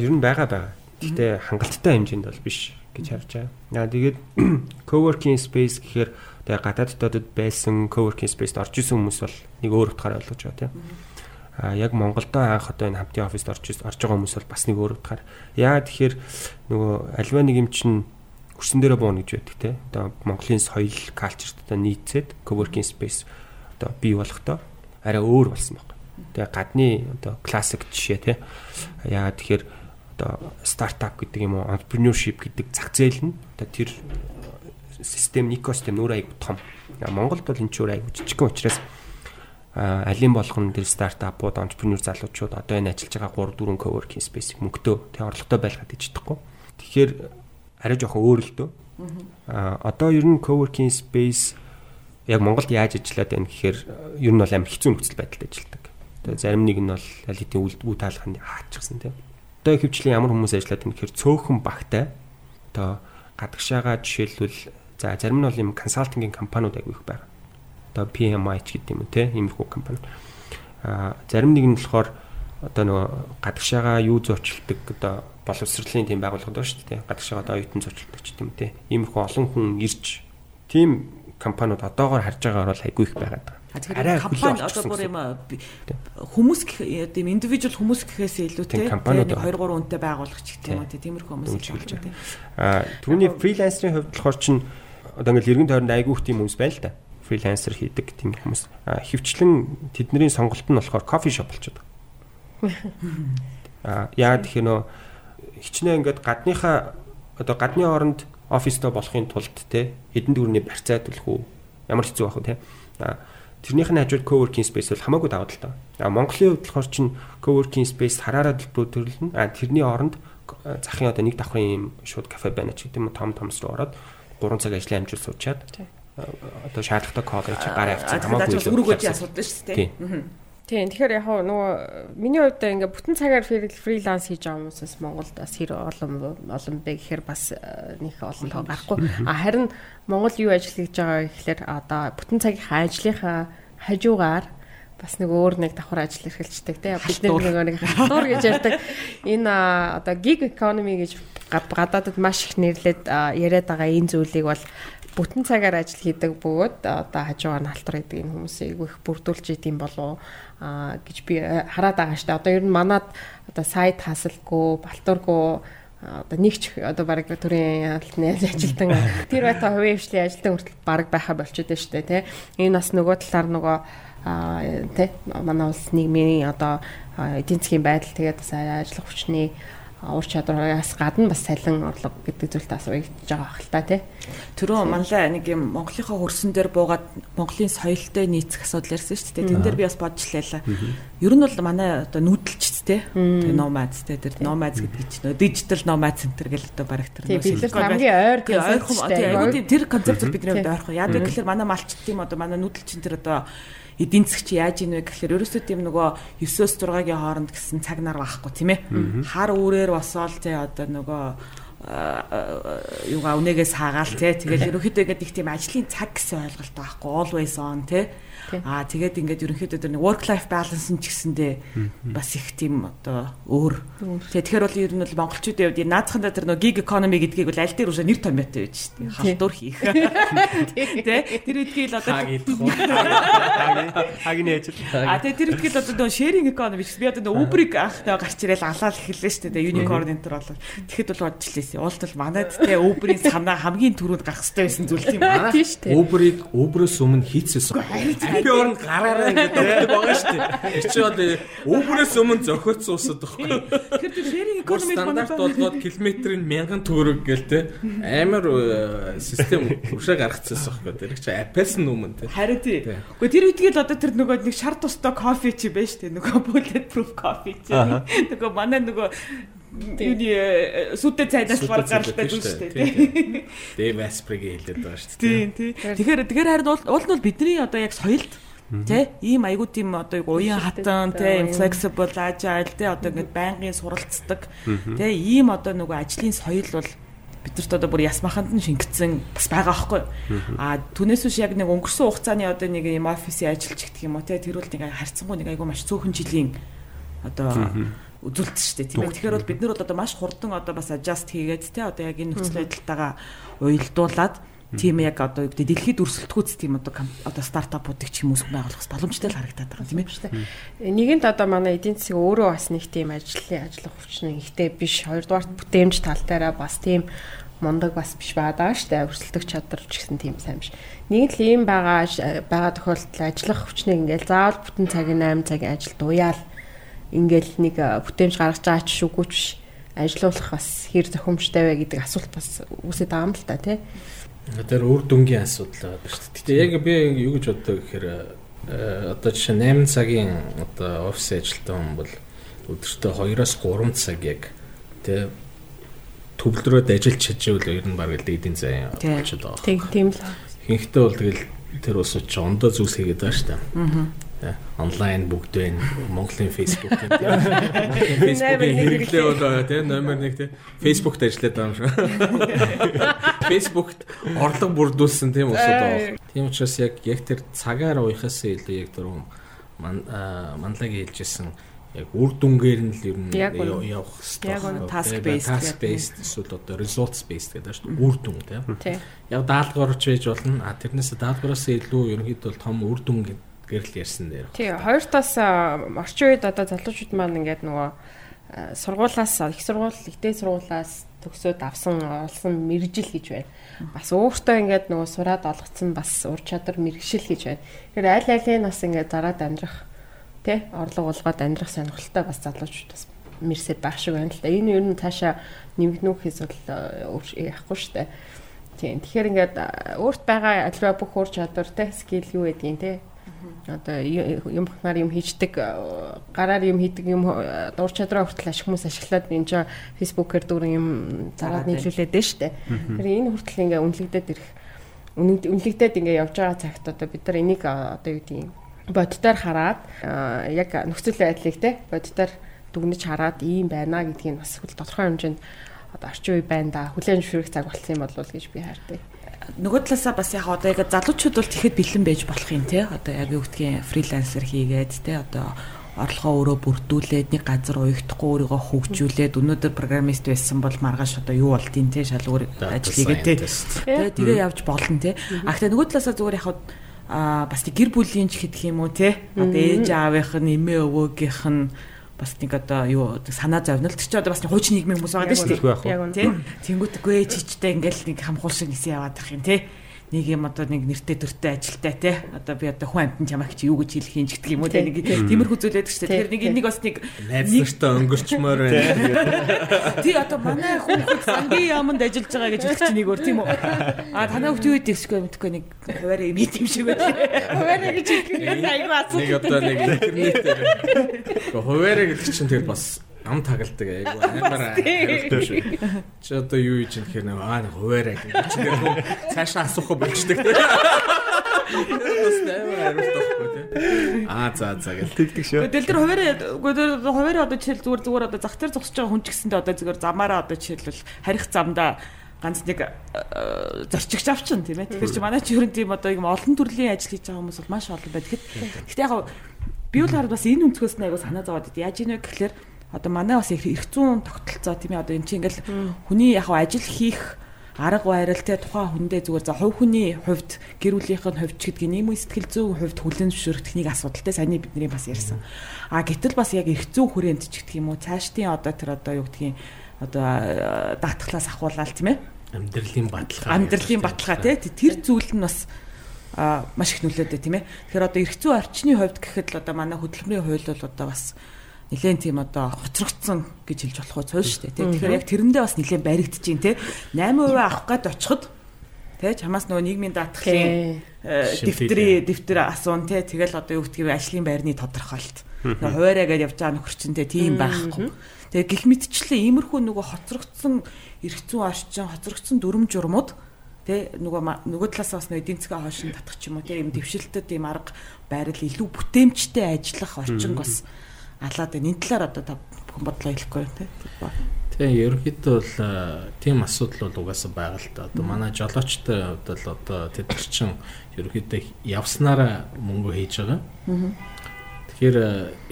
Ер нь байгаа байгаа. Гэхдээ хангалттай хэмжээнд бол биш гэж харж байгаа. Яа тэгээд coworking space гэхээр тэгээ гадаад дотоод байсан coworking space-д орж исэн хүмүүс бол нэг өөр утгаар ойлгож байгаа тийм. А яг Монголдо анх одоо энэ хамтын оффист орж орж байгаа хүмүүс бол бас нэг өөр утгаар. Яа тэгэхээр нөгөө альва нэг юм чинь хөрсөн дээрээ бууна гэж байдаг те. Одоо Монголын соёл, калчерт одоо нийцээд coworking space одоо бий болохдоо арай өөр болсон байна. Тэгээ гадны одоо классик жишээ те. Яа тэгэхээр одоо стартап гэдэг юм уу, entrepreneurship гэдэг зах зээл нь одоо тэр систем экосистем нөр аяг том. Монголд бол энэ ч өөр аяг жижигхэн учраас алин болгон тэр стартапууд entrepreneur залуучууд одоо энэ ажиллаж байгаа 3 4 coworking space мөнгөтэй тэг орлоготой байлгаад иж чадахгүй. Тэгэхээр арай жоохон өөр л дөө. Аа одоо ер нь coworking space яг Монголд яаж ажиллаад байна гэхээр ер нь бол амар хэцүү нөхцөл байдалд ажилладаг. Тэгээ зарим нэг нь бол аль хэдийн үе таалханд хаачихсан тийм. Одоо хөвчлийн ямар хүмүүс ажиллаад байна гэхээр цөөхөн багтай одоо гадагшаага жишээлбэл за зарим нь бол юм консалтингийн компаниуд айгүй их байна одоо PMI ч гэдэг юм уу те иймэрхүү компани. А зарим нэг нь болохоор одоо нөгөө гадагшаага юу зөрчилдөг одоо боловсролын тийм байгууллагууд байна шүү дээ. Гадагшаага одоо оюутан зөрчилдөг ч гэдэм те. Иймэрхүү олон хүн ирж тийм компаниуд одоогоор харж байгаагаар бол айгүй их байгаад байгаа. Тэгэхээр компани одоо бүр юм хүмүүс тийм индивидуал хүмүүс гэхээс илүү тийм компаниуд 2 3 үнэтэй байгуулах ч гэх юм уу тиймэрхүү хүмүүс хэлж байгаа. Аа түүний фрилансерын хувьд болохоор чинь одоо ингээл эргэн тойронд айгүй их тийм хүмүүс байна л да фрилансер хийдэг тийм хүмүүс. Хөвчлэн тэдний сонголт нь болохоор кофе шоп болчиход байгаа. Аа яа тэгэхээр нөө хичнээн ингээд гадныхаа одоо гадны оронд оффистой болохын тулд те хэдэн дүүрний барьцаа төлөх үү ямар хэцүү байх вэ те а тэрнийх нь хажууд coworking space бол хамаагүй даваа л та. А Монголын хувьд болохоор чинь coworking space хараараа төлөвлөлнө. А тэрний оронд захын одоо нэг давхрын юм шууд кафе байна ч гэдэг юм том томс руу ороод 3 цаг ажлын амжилт суучаад одоо шаардлагатай код гэж гараа авчихсан хамаагүй л өргөж асуудаг шүү дээ. Тийм. Тэгэхээр яг нөгөө миний хувьд ингээ бүтэн цагаар фриланс хийж байгаа хүмүүсээс Монголд бас хэр олон олон бэ гэхээр бас нэг олон тоо гарахгүй. А харин Монгол юу ажил хийж байгаа гэхээр одоо бүтэн цагийнхаа ажлынхаа хажуугаар бас нэг өөр нэг давхар ажил эрхэлждэг тийм бид нэг нэг хатуур гэж ярьдаг энэ одоо gig economy гэж гадаадд маш их нэрлээд яриад байгаа энэ зүйлийг бол бүтэн цагаар ажил хийдэг бөгөөд одоо хажуугаар нь алтар гэдэг энэ хүмүүсийг их бүрдүүлж идэм болов а гэж би э, хараад байгаа штэ. Одоо ер нь манад одоо сайт хасалгүй, балтургүй одоо нэгч одоо баг төрийн алтны ажилтан тэр байта хувийн хвшлийн ажилтан хүртэл баг байха болчиход байна штэ тий. Энэ бас нөгөө талаар нөгөө тий манай улс нийгмийн одоо эдийн засгийн байдал тэгээд бас ажиллах хүчний ур чадвараас гадна бас салин орлого гэдэг зүйлд бас уягдж байгаа хэл та тий. Төрөө манлаа нэг юм Монголынхаа хөрсөн дээр буугаад Монголын соёлтой нийцэх асуудал ярьсан шүү дээ. Тэн дээр би бас бодж лээла. Ер нь бол манай одоо нүүдэлч тий. Тэгээ номадс тий. Тэр номадс гэдэг чинь дижитал номад центр гэл одоо бараг тэр бид нар хамгийн ойр ойрхон тий. Тэр концепт бидний хувьд ойрхон. Яг гэхээр манай малчт тийм одоо манай нүүдэлчин тэр одоо эдийн засгч яаж ийнвэ гэхээр ерөөсөө тийм нөгөө 9-өөс 6-гийн хооронд гэсэн цаг нар байхгүй тийм ээ. Хар үүрээр босоол тий одоо нөгөө юугаа үнэгээс хаагаал тий тэгэл ерөөхдөө ингээд их тийм ажлын цаг гэсэн ойлголт байхгүй always on тий Аа тэгээд ингээд ерөнхийдөө тэр work life balance нь ч гэсэндээ бас их тийм одоо өөр. Тэгээд тэгэхээр бол ер нь бол монголчуудын хувьд наадхандаа тэр нөгөө gig economy гэдгийг бол аль дээр үсэ нэр томьёотой байж шүү дээ. Халдвар хийх. Тэ тэр үдгийг л одоо хагийн ээж. Аа тэгээд тэр үдгийг л одоо нөгөө sharing economy би одоо нөгөө Uber-ыг анхтай гарч ирэл алаал эхэллээ шүү дээ. Unicorn энэ төр бол. Тэгэхэд бол бодж лээсээ. Уулт бол манайд тэ Uber-ийн санаа хамгийн түрүүнд гарах хэрэгтэй байсан зүйл тийм аа. Uber-ыг Uber-өөс өмнө хийцээс. Апи орнд гараараа ингээд өгдөг байгаа шүү дээ. Чинь бол өвгөрөөс өмнө зөхөц суусаад байхгүй. Тэр Бүр economy стандарт болгоод километрийн 1000 төгрөг гээл те. Амар э, систем уршаа гаргацсан байхгүй. Тэр чинь апээс нь өмнө те. Харин тий. Гэхдээ тэр үедгээл одоо тэр нөгөө нэг шар тустай кофе чи байж тээ нөгөө bullet proof coffee чи. Нөгөө манай нөгөө юуны сүдэ цайнаас баг гаралтай зүйл шүү дээ. Дэв аспригийн хэлээд байгаа шүү дээ. Тийм тий. Тэгэхээр тэгэхээр харин уул уул нь бол бидний одоо яг соёлд Тэ ийм айгуу тийм одоо уян хатан тэ flexible agile тэ одоо ингээд байнгын суралцдаг тэ ийм одоо нөгөө ажлын соёл бол бидэрт одоо бүр ясмаханд нь шингэцэн бас байгаа байхгүй. А түүнээс биш яг нэг өнгөрсөн хугацааны одоо нэг ийм офисын ажилч гэх юм уу тэ тэр бол нэг харьцангуй нэг айгуу маш цөөхөн жилийн одоо үзүүлэлт шүү дээ. Тийм ээ тэгэхээр бол бид нар бол одоо маш хурдан одоо бас adjust хийгээд тэ одоо яг энэ нөхцөл байдалтайгаа уялдуулаад тийм яг одоо юу гэдэг дэлхийд өрсөлдөхүүц тийм одоо одоо стартапуудыг ч уу байгуулах боломжтой л харагдаад байгаа тийм ээ. Нэгэнт одоо манай эдийн засаг өөрөө бас нэг тийм ажлын ажиллах хүчин ихтэй биш. Хоёрдугаарт бүтээмж тал дээрээ бас тийм мундаг бас биш байгаа штэ өрсөлдөх чадвар ч гэсэн тийм сайн биш. Нэг л ийм байгаа байгаа тохиолдолд ажиллах хүчнийг ингээл заавал бүтэн цагийн 8 цагийн ажил дуяал ингээл нэг бүтээмж гаргаж байгаа ч шүүгүүч биш. Ажлуулах бас хэр зохимжтой вэ гэдэг асуулт бас үүсэж байгаа юм л та тий. Тэр үр дүнгийн асуудал байгаа шүү дээ. Яг би юу гэж боддог гэхээр одоо жишээ 8 цагийн одоо офис ажилтан хүн бол өдөртөө 2-оос 3 цаг яг тэ төвлөрөөд ажиллаж чадчихвал ер нь баг л эдийн зай болчиход байгаа. Тийм тийм л. Хинхтэй бол тэгэл тэр ус ч ондоо зүйлс хийгээд байгаа шүү дээ. Аа Э, онлайн бүгд байна. Монголын Facebook юм. Facebook-ийн хэрэглээ бол тийм номер 1 тийм Facebook-т ажиллаад байгаа юм шиг. Facebook-т орлого бүрдүүлсэн тийм ус удаа. Тийм учраас яг яг тэр цагаар уяхаас илүү яг дөрөв манлагийн хэлжсэн яг үр дүнгээр нь л ер нь явах хэрэгтэй. Яг нь task based task based эсвэл одоо results based гэдэг шүү дээ. Үр дүн тийм. Яг даалгавар ч байж болно. А тэрнээс даалгавраас илүү ерөнхийдөө том үр дүн гэдэг гэрэл ярьсан дээр. Тий, хоёр тас орчин үед одоо залуучууд маань ингээд нөгөө сургуулаас их сургууль, ихтэй сургуулаас төгсөөд авсан олсон мэрэгжил гэж байна. Бас өөртөө ингээд нөгөө сураад олгоцсон бас ур чадвар мэрэгшил гэж байна. Тэгэхээр аль алийг нас ингээд зараад амьдрах тий орлого болгоод амьдрах сонирхолтой бас залуучууд бас мэрсэд байх шиг байна л да. Энэ ер нь цаашаа нэмэгднүүхээс бол яахгүй штэ. Тийм. Тэгэхээр ингээд өөрт байгаа альва бүх ур чадвар тий скил юу гэдгийг тий одоо юм бахнаар юм хийждэг гараар юм хийдэг юм дур чадраа хүртэл ашиг хүмүүс ашиглаад энэ чинь фейсбүүкээр дүүрэн юм зараад нийлүүлээд дээ штэ. Тэр энэ хүртэл ингээ үнэлэгдээд ирэх үнэлэгдээд ингээ явж байгаа цагт одоо бид нар энийг одоо юу гэдгийг боддоор хараад яг нөхцөл байдлыг те боддоор дүгнэж хараад ийм байна гэдгийг бас тодорхой хэмжээнд одоо орчин үе байна да. Хүлэн зөвшөөрөх цаг болсон юм болов гэж би хайртай нөгөө талаасаа бас яг одоо яг залуучууд бол тэгэхэд бэлэн байж болох юм те. Одоо яг юу гэдгийг фрилансер хийгээд те. Одоо орлогоо өөрөө бүрдүүлээд нэг газар уягдахгүй өөрийгөө хөгжүүлээд өнөөдөр программист байсан бол маргааш одоо юу болдیں те шал өөр ажил хийгээд те. тэгээ явж болно те. А гэхдээ нөгөө талаасаа зүгээр яг а бас гэр бүлийн ч гэдэг юм уу те. Одоо ээж аавынх нь эмээ өвөөгийнх нь бас нэг одоо юу санаа зовнилт чи одоо бас хуучин нийгмийн хүмүүс байгаа шүү дээ. Тийм. Тэнгүүтгүй чичтэй ингээл нэг хамхуул шиг нисэн яваад их юм тий нэг юм одоо нэг нэртэй төртэй ажилтай те одоо би одоо хүн амтан чамайг чи юу гэж хэлэх юм ч гэдэг юм уу те нэг тиймэрхүү зүйлээд шүү дээ. Тэгэхээр нэг энийг бас нэг нэг та өнгөрчмөр байна. Тий одоо манай хүүхэд сангийн яамд ажиллаж байгаа гэж хэлчих чинь нэг өөр тийм үү. А танаа хүүхд юу гэдэг вэ мэдхгүй нэг хуваараа юм ийм шиг байна. Хуваараа гэж хэлэх аюу асуу. Нэг одоо нэг интернетээр. Хуваараа гэдэг чинь тэр бас ам тагалдаг айгу амар хариултаа шүү. Чи одоо юу хийж юм гэхээр аа нэг хуваараа гэж чи тэр цаашаа асуух болчдөг. Бас амар хариултахгүй тий. Аа за за гэл тэгдэг шүү. Тэгэл тэр хуваараа үгүй хуваараа одоо жишээл зүгээр зүгээр одоо зах дээр зогсож байгаа хүн ч гэсэндээ одоо зүгээр замаараа одоо жишээлбэл харих замдаа ганц нэг зорчигч авчин тийм ээ. Тэгэхээр чи манай чи ерөн тийм одоо юм олон төрлийн ажил хийж байгаа хүмүүс бол маш олон. Тэгэхэд гэхдээ яг би бол хараад бас энэ өнцгөөс нь айгу санаа зовоод идэв. Яаж ийнэ гэхэлэр одоо манай бас их зүүн тогтолцоо тийм ээ. Одоо эн чинь ингээл хүний яг ажил хийх арга барил те тухайн хүндээ зүгээр за хувь хүний хувьд гэр бүлийнх нь хувьд ч гэдгийг нийгэм сэтгэл зүйн хувьд хүлэн зөвшөөрөх техник асуудалтай саний бидний бас ярьсан. А гэтэл бас яг их зүүн хүрээнд ч гэх юм уу цаашдын одоо тэр одоо юу гэдгийг одоо даатглаас ахуулаад тийм ээ. Амьдралын баталгаа амьдралын баталгаа те. Тэр зүйл нь бас а маш их нөлөөтэй тийм ээ. Тэгэхээр одоо эрх зүйн орчны хувьд гэхэд л одоо манай хөдөлмөрийн хууль бол одоо бас нэлээд тийм одоо хоцрогдсон гэж хэлж болох уу цоол шүү дээ. Тэгэхээр яг тэрэндээ бас нэлээд баригдаж байна те. 8% авах гээд очиход те чамаас нөгөө нийгмийн даатгалын дэвтрий дэвтэр асуун те тэгэл одоо юу гэдгийг ажлын байрны тодорхойлт. Хуваараа гэж явж байгаа нөхөр чинь те тийм байхгүй. Тэгээ гих мэдчлээ иймэрхүү нөгөө хоцрогдсон зүйн орчин хоцрогдсон дүрм журмууд Тэ нөгөө нөгөө талаас бас нөгөө эдийн засгийн хойшин татах ч юм уу тийм дэвшилтэд тийм арга байрал илүү бүтээмжтэй ажиллах орчин бас алаад байна. Энэ талаар одоо та бүхэн бодлоо хэлэхгүй тийм. Тэгээ ерөнхийдөө бол тийм асуудал бол угаасаа байгаа л да. Одоо манай жолоочтой хувьд л одоо тэд нар чин ерөнхийдөө явснараа мөнгө хийж байгаа. Тэгэхээр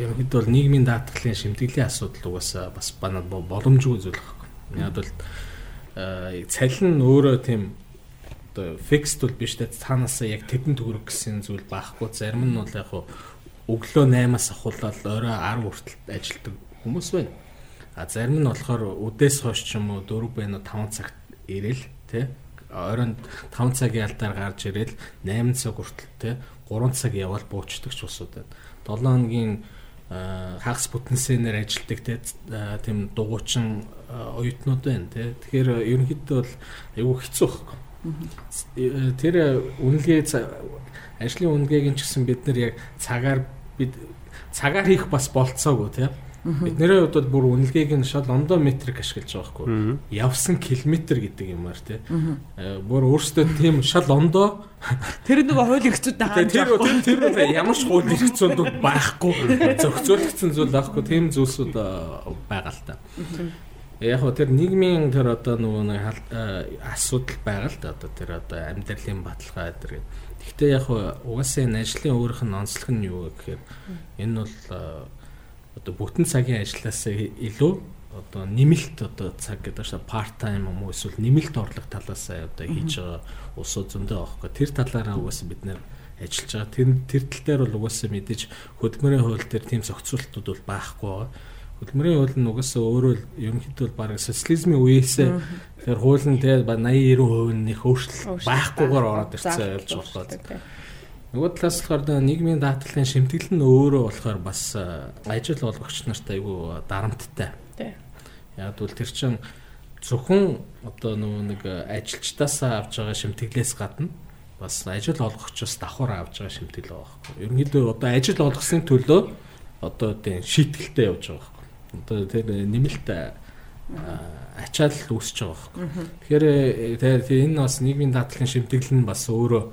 ерөнхийдөө бол нийгмийн даатгалын шимтгэлийн асуудал угаасаа бас банаад боломжгүй зүйл байхгүй. Яг бол цалин өөрөө тийм одоо фиксд бол биш те цаанаасаа яг тэдэн төгрөг гэсэн зүйл байхгүй. Зарим нь бол яг өглөө 8-аас ахуулаад орой 10 хүртэл ажилладаг хүмүүс байна. А зарим нь болохоор үдээс хойш ч юм уу 4 байна 5 цагт ирээл те оройн 5 цагийн алдаар гарч ирээл 8 цаг хүртэл те 3 цаг явал буучдаг ч усуд байна. 7 хоногийн хагас бүтэнсээр ажилладаг те тийм дугуйчин оюутнууд байна те. Тэгэхээр ерөнхийдөө бол айгүй хэцүү байхгүй Тэр үнэлгээ ажлын үнэлгээг нь ч гэсэн бид нар яг цагаар бид цагаар хийх бас болцоогүй тийм Бид нэрээ хувьд бүр үнэлгээг нь шал ондоо метрик ашиглаж байгаа хгүй. Явсан километр гэдэг юмар тий. Бүр өөрөөсөө тийм шал ондоо Тэр нөгөө хууль эрхцүүдтэй хааж байгаа. Тэр тэр ямар ч хууль эрхцүүд байхгүй. Зохицуулагдсан зүйл байхгүй. Тийм зүйлсүүд байгаа л та. Яг хөө тэр нийгмийн тэр одоо нөгөө нэг асуудал байгаа л да одоо тэр одоо амьдралын баталгаа гэдэг. Гэхдээ яг угаасаа энэ ажлын өөрийнх нь онцлог нь юу гэхээр энэ бол одоо бүтэн цагийн ажилласаа илүү одоо нэмэлт одоо цаг гэдэг чинь part time юм уу эсвэл нэмэлт орлого талаас одоо хийж байгаа улсууд зөндөө аахгүй тэр талаараа угаасаа бид нэр ажиллаж байгаа. Тэр тэр тал дээр бол угаасаа мэдээж хөдөлмөрийн хууль дээр тийм зохицуултууд бол байхгүй байгаа. Хөдөлмөрийн хууль нь угаасаа өөрөө ерөнхийдөө баг социализмын үеэс тэгэхээр хууль нь тэгээ 80 90% нэх өөрчлөлт байхгүйгээр ороод ирсэн явж байгаа байхгүй. Нөгөө талаас болохоор нийгмийн даатгалын шимтгэл нь өөрөө болохоор бас ажил олгогч нарт айгүй дарамттай. Яг бол тэр чин зөвхөн одоо нөгөө нэг ажилчдаасаа авж байгаа шимтгэлээс гадна бас ажил олгогчоос давхар авж байгаа шимтгэл байгаа байхгүй. Ерөнхийдөө одоо ажил олгосон төлөө одоо тийм шийтгэлтэй явж байгаа одоо тэр нэмэлт ачаал үүсэж байгаа байхгүй. Тэгэхээр тэр энэ бас нийгмийн даатгалын шимтгэл нь бас өөрөө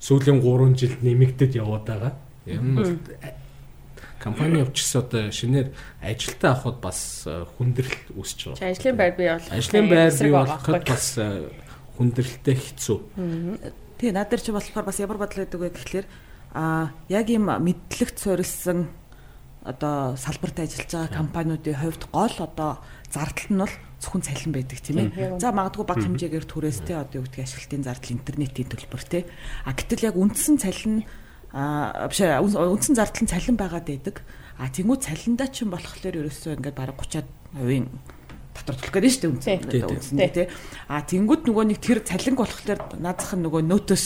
сүүлийн 3 жил нэмэгдэж яваад байгаа. Ер нь компани явчихсан одоо шинээр ажилтаа авахд бас хүндрэл үүсэж байгаа. Ажлын байр бий болох. Ажлын байр бий болоход бас хүндрэлтэй хэцүү. Тэгээ над нар чи болохоор бас ямар бодлоо гэдэг вэ гэхэлэр а яг ийм мэдлэгт суурилсан одоо салбарт ажиллаж байгаа компаниудын хувьд гол одоо зардал нь бол зөвхөн цалин байдаг тийм ээ. За магадгүй бага хэмжээгээр түрээстэй одоо юу гэдгийг ашиглалтын зардал интернетийн төлбөр тий. А гэтэл яг үндсэн цалин а биш үндсэн зардал нь цалин байгаад байдаг. А тэнгуү цалиндаа ч юм болохоор ерөөсөө ингээд бараг 30%-ийн татвар төлөх гэдэг нь шүү дээ үндсэн тий. А тэнгуүд нөгөө нэг тэр цалинг болохоор наадах нь нөгөө нөөтөөс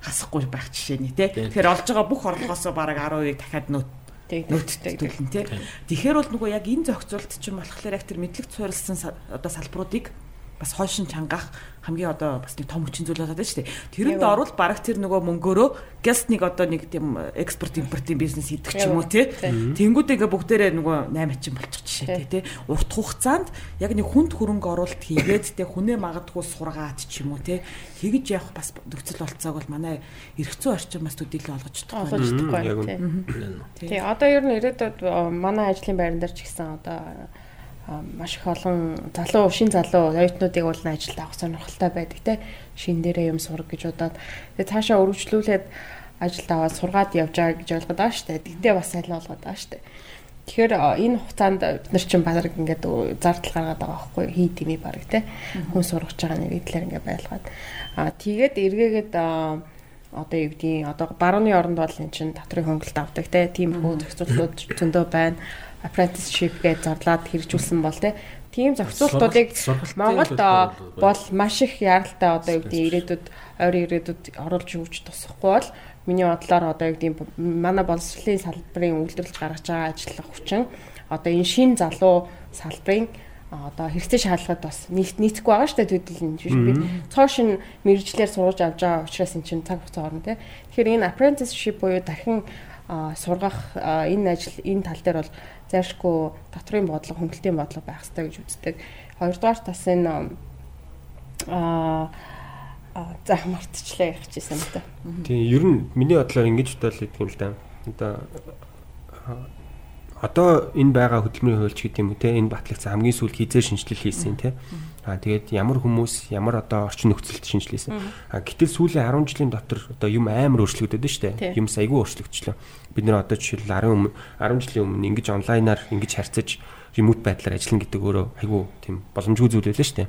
хасахгүй байх жишээ нь тий. Тэгэхээр олж байгаа бүх орлогоосоо бараг 10%-ийг дахиад нөөт нөөцтэй төлн тий. Тэгэхээр бол нөгөө яг энэ зохицуулт чинь болохоор яг тэр мэдлэг суурилсан одоо салбаруудыг бас хойшин чангаах хамгийн одоо бас нэг том хүчин зүйл болоод байна шүү дээ. Тэрэнд орвол бараг тэр нөгөө мөнгөөрөө гяст нэг одоо нэг тийм экспорт импортын бизнес хийдэг ч юм уу тий. Тэнгүүд ингээ бүгдээрээ нөгөө 8 чин болчих жишээ тий. Урт хугацаанд яг нэг хүнд хөрөнгө оруулалт хийгээд тий хүнээ магадгүй сургаад ч юм уу тий. Тэгж явах бас нөхцөл болцоог бол манай эргэцүү орчин бас төдийлөн олгож чадахгүй байна тий. Тий одоо ер нь ирээдүйд манай ажлын байран дээр ч гэсэн одоо маш их олон залуу шин залуу оюутнуудыг бол ажилд авах сонирхолтой байдаг те. Шин дээрээ юм сурах гэж бодоод тэгээ цаашаа өргөжлүүлээд ажилд аваад сургаад явж байгаа гэж ойлгоод байгаа штэ. Тэгтээ бас сайн болгоод байгаа штэ. Тэгэхээр энэ хугацаанд бид нар чинь баг ингээд зардал гаргаад байгаа байхгүй хий дими баг те. Хүн сургаж байгаа нэрийдлэр ингээд байлгаад. Аа тэгээд эргээгээд одоо юу гэдгийг одоо барууны оронд бол эн чинь татрын хөнгөлт авдаг те. Тийм хөө зохицуултууд зөндөө байна apprenticeship гэж зарлаад хэрэгжүүлсэн бол те. Тийм зохицуултуудыг Монголд бол- маш их яралтай одоо юу гэдэг ирээдүйд ойрын ирээдүйд оруулж өгч тусахгүй бол миний бодлоор одоо юу гэдэг манай боловсролын салбарын үйлдвэрлэж гаргаж байгаа ажиллах хүчин одоо энэ шин залуу салбарын одоо хэрэгтэй шаардлагад бас нийт нийцэхгүй байгаа шүү дээ төдийлэн биш би цоо шин мэрэгчлэр сургаж авч байгаа учраас эн чинь цаг хугацаа орно тий. Тэгэхээр энэ apprenticeship буюу дахин сургах энэ ажил энэ тал дээр бол зайлшгүй дотрын бодлого хөнгөлтийн бодлого байх хэрэгтэй гэж үздэг. Хоёрдугаар тас энэ а а за мартчихлаа ярих гэсэн юм та. Тийм ер нь миний бодлоор ингэж бодол идэг юм л да. Одоо а, одоо энэ байгаа хөдөлмөрийн хуульч гэдэг юм уу те энэ батлагц хамгийн сүүл хизээ шинжилэл хийсэн те. А тэгээд ямар хүмүүс ямар одоо орчин нөхцөлд шинжилсэн. А гэтэл сүүлийн 10 жилийн дотор одоо юм амар өөрчлөгдөд нь штэ. Тий. Юм айгүй өөрчлөгдчихлөө. Бид нэр одоо жишээл 10 өмнө 10 жилийн өмнө ингэж онлайнаар ингэж харьцаж ремоут байдлаар ажиллана гэдэг өөрөө айгүй тийм боломжгүй зүйл байлаа штэ.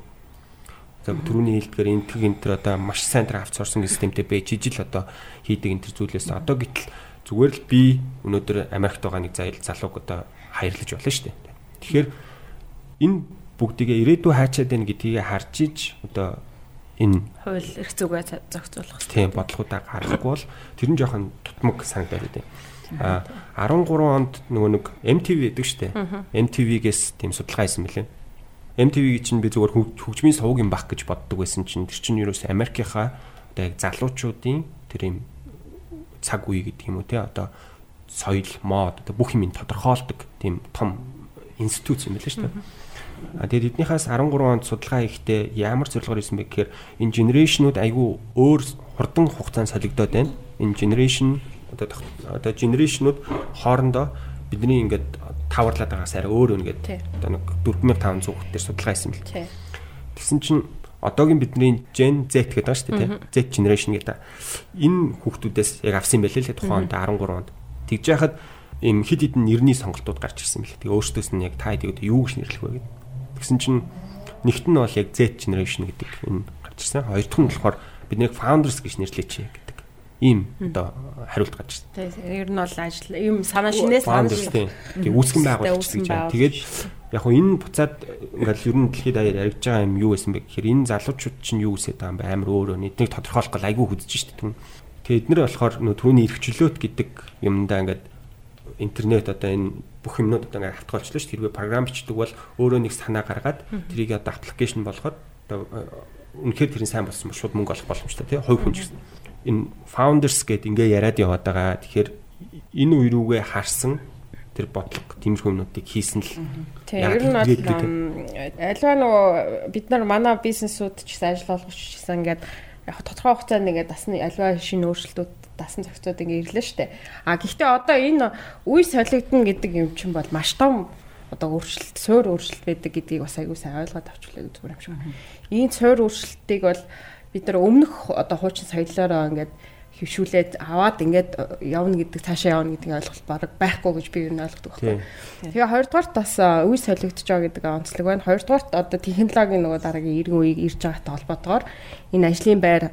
За түрүүний хэлдгээр энэ тэг энэ төр одоо маш сайн тэр авц орсон системтэй байж ижил одоо хийдэг энэ төр зүйлээс одоо гítэл зүгээр л би өнөөдөр Америкт байгаа нэг залууг одоо хайрлаж болно шүү дээ. Тэгэхээр энэ бүгдийгээ ирээдүй хаачаад байна гэдгийг харж иж одоо энэ Хууль эрх зүгээ зохицуулах тийм бодлогуудаа гаргахгүй бол тэр нь жоохон тутмаг санагдаад байна. А 13 онд нөгөө нэг MTV гэдэг дээ. MTV-гээс тийм судалгаа хийсэн мөлий. MTV чинь би зүгээр хөгжмийн сувг юм бах гэж боддог байсан чинь тэр чинь юу вэ? Америкийнхаа одоо яг залуучуудын тэр юм цаг үе гэдэг юм уу те одоо соёл, мод одоо бүх юм тодорхойлдог тийм том институт юм байна шүү дээ. Тэгээд эднийхээс 13 онд судалгаа хийхдээ ямар зорилгоор хийсэн бэ гэхээр энэ генерашнууд айгүй өөр хурдан хугацаанд солигдоод байна. Энэ generation одоо одоо генерашнууд хоорондоо бидний ингээд таварлаад байгаас арай өөр өнгээд Тий. одоо нэг 4500 дээр судалгаа хийсэн бэл. Тэгсэн чинь одоогийн бидний Gen Z гэдэг байгаа шүү дээ тий. Z generation гэдэг. Энэ хүүхдүүдээс яг авсан байлээ л тухайн онд 13 онд. Тэгж яхад им хид хидэн нэрний сонголтууд гарч ирсэн мэлээ. Тэгээ өөртөөс нь яг та хэдийг юу гэж нэрлэх вэ гэдэг. Тэгсэн чинь нэгт нь бол яг Z generation гэдэг энэ гарч ирсэн. Хоёр дахь нь болохоор бид нэг founders гэж нэрлэеч гэдэг. Ийм одоо хариулт гарч ирсэн. Тэгээ ер нь бол ажил юм санаа шинээс Founders тийм. Тэгээ үүсгэн байгуулагч гэж байна. Тэгээд яг хөө энэ буцаад ингээл ер нь дэлхийд даяар яригдж байгаа юм юу байсан бэ гэхээр энэ залуучууд чинь юу үсээд байгаа юм бэ амар өөрөө нэгнийг тодорхойлох гол айгүй хүдэж штэ түн. Тэгээд эднэр болохоор нөө түүний эрхчлөөт гэдэг юмдаа ингээд интернет одоо энэ бүх юмнууд одоо ингээд автгаалчлаа шүү. Тэрвээ програм бичдэг бол өөрөө нэг санаа гаргаад тэрийг одоо аппликейшн болгоод одоо э, үнэхээр тэрийн сайн болсон бол шууд мөнгө олох боломжтой тий. Хувь хүн ч гэсэн. Энэ founders гэдэг ингээ яриад яваад байгаа. Тэгэхээр энэ үе рүүгээ харсан тэр бодлого тиймэрхүү юмнуудыг хийсэн л Тийм ер нь бол альва нөгөө бид нар манай бизнесүүд ч гэсэн ажил олгогч ч гэсэн ингээд яг тодорхой хугацаанд ингээд дасны альва шинэ өөрчлөлтүүд дасан зохицууд ингээд ирлээ штэ. А гэхдээ одоо энэ үе солигдно гэдэг юм чинь бол маш том одоо өөрчлөлт, суур өөрчлөлт байдаг гэдгийг бас аягүй сайн ойлгоод авчлаа зүгээр юм шиг. Энэ суур өөрчлөлтийг бол бид нар өмнөх одоо хуучин соёлоороо ингээд хөвшүүлээд аваад ингээд явна гэдэг цаашаа явна гэдэг ойлголт баг байхгүй гэж би юу ойлгодог байхгүй. Тэгээ хоёрдугаарт бас а, үе солигдож байгаа гэдэг онцлог байна. Хоёрдугаарт одоо технологийн нөгөө дараагийн иргэн үеийг ирж байгаатай холбоотойгоор энэ ажлын байр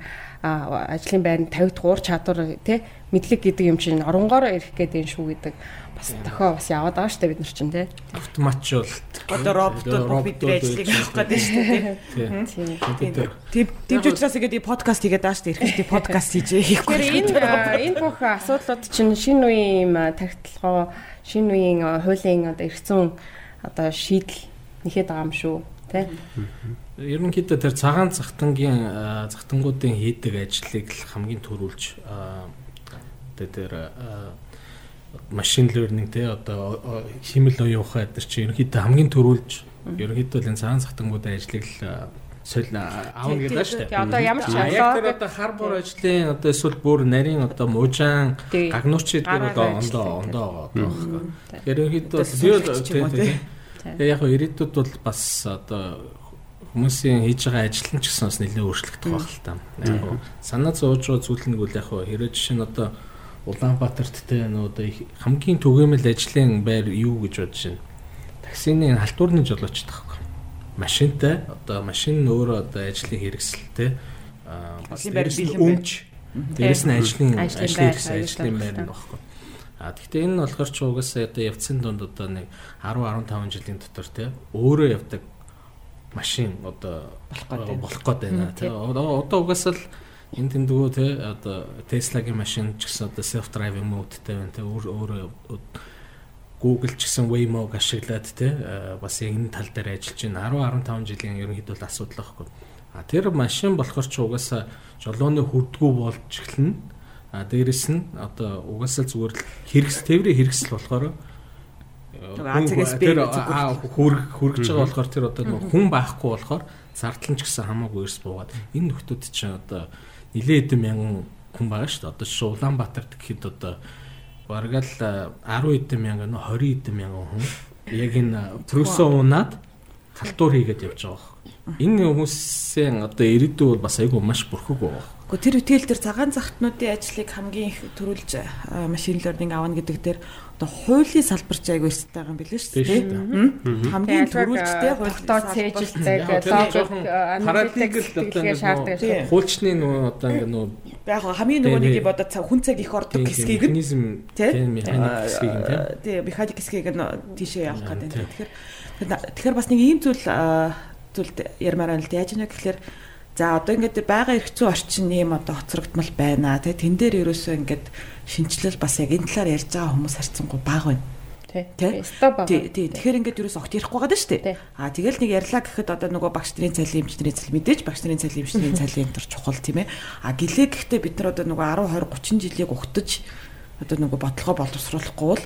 ажлын байрны 50 дугаар чадвар тий мэдлэг гэдэг юм чинь оронгоор ирэх гэдэг юм шүү гэдэг бас тохио бас яваад байгаа шүү дээ бид нар чинь тий. автоматжуулалт. Одоо роботууд бүх бидний ажлыг хийх гэдэг шүү дээ. Тийм. Тийм. Тэр Тэв тэвж учраас ингээд ಈ подкаст хийгээд байгаа шүү дээ. Ихэвчлэн подкаст хийж хийхгүй. Энэ энэ бүх асуудлууд чинь шинэ үеийн юм а, тагтлагоо шинэ үеийн хуулийн одоо зүйн одоо шийдэл нэхэд байгаа юм шүү тий. Ерөнхийдөө тэр цагаан захтангийн захтангуудын хийдэг ажлыг л хамгийн түрүүлж одоо тэр машин learning те одоо химэл оюун ухаан эдэр чи ерөнхийдөө хамгийн түрүүлж ерөнхийдөө л энэ цагаан захтангуудын ажлыг л соль аа, аавна гэдэг шүү дээ. Одоо ямар ч технологи одоо хар бор ажлын одоо эсвэл бүр нарийн одоо гагнуучид тэр Гараагаа одоо ондоо ондоо байгаа байхгүй. Ерөнхийдөө. Тэгээ яг ирээдүйд бол бас одоо хүмүүсийн хийж байгаа ажил нь ч гэсэн бас нэлээд өөрчлөгдөх байх л та. Яг хөө санаа зовж байгаа зүйл нэг үл яг хэрэг жишээ нь одоо Улаанбаатарт те нөө одоо хамгийн түгээмэл ажлын байр юу гэж бодож байна. Таксины халтуурны жолоочтой байхгүй. Машинтай одоо машин нь өөрөө одоо ажлын хэрэгсэлтэй бас нь өмч дээрэс нь ажлын Ажлын ажлын байр, нь байхгүй. А гэхдээ энэ нь болохоор ч угаасаа одоо явцын донд одоо нэг 10 15 жилийн дотор те өөрөө явдаг машин одоо болох гээд байна. Тэгээ одоо угаасаа л энэ тэндгүү те одоо Tesla-гийн машин ч гэсэн одоо self driving modeтэй байна. Тэ өөр өөр Google ч гэсэн Waymo-г ашиглаад те бас яг энэ тал дээр ажиллаж байна. 10 15 жилийн ерөнхийдөө л асуудал байхгүй. А тэр машин болохоор ч угаасаа жолооны хүрдгүү болж эхэлнэ. А дээрэс нь одоо угаасаа зүгээр л хэрэгс тээврийн хэрэгсэл болохоор Азигээс би хүрг хүргэж байгаа болохоор тэр одоо хүн байхгүй болохоор зардал нь ч гэсэн хамаагүй эрс буугаад энэ нөхдүүд чинь одоо нилээ хэдэн мянган хүн байгаа шүү дээ. Одоо шууд Улаанбаатарт гэхэд одоо бараг л 10 хэдэн мянган 20 хэдэн мянган хүн яг энэ просо унаад халтуур хийгээд явж байгаа. Энэ хүмүүсийн одоо ирээдүй бол бас айгүй маш бүрхэг байгаа. Гэхдээ тэр үтгэл дээр цагаан захтнуудын ажлыг хамгийн их төрүүлж машин learning авна гэдэг дээр одоо хуулийн салбарч айгүй эрсдэл байгаа юм билээ шүү дээ. Хамгийн төрүүлжтэй хуулиудаа цээжилдэг логик аналитик хэлхээ шаарддаг. Хуульчны нөө одоо ингээ нөө яг хамгийн нөгөө нэг одоо хүн цаг их ордог хэсгийг механизм тийм механик хэсгийг тийм механик хэсгийг нь тийшээ явах гэдэг. Тэгэхээр тэгэхээр бас нэг ийм зүйл зүйлд ярмаар байна л яаж нэ гэхээр За одоо ингээд байгаа эрх зүйн орчин ийм одоо хоцрогдмал байна. Тэ тэн дээр ерөөсөө ингээд шинжилэл бас яг энэ талаар ярьж байгаа хүмүүс харьцангуй бага байна. Тий. Тий. Тэгэхээр ингээд ерөөс огт ярихгүй байгаа шүү дээ. Аа тэгэл нэг ярьлаа гэхэд одоо нөгөө багш нарын цалин эмчнэрийн цалин мэдээж багш нарын цалин эмчнэрийн цалин төр чухал тийм ээ. Аа гэлээ гэхдээ бид нар одоо нөгөө 10 20 30 жилийг угтаж одоо нөгөө бодлогоо боловсруулахгүй бол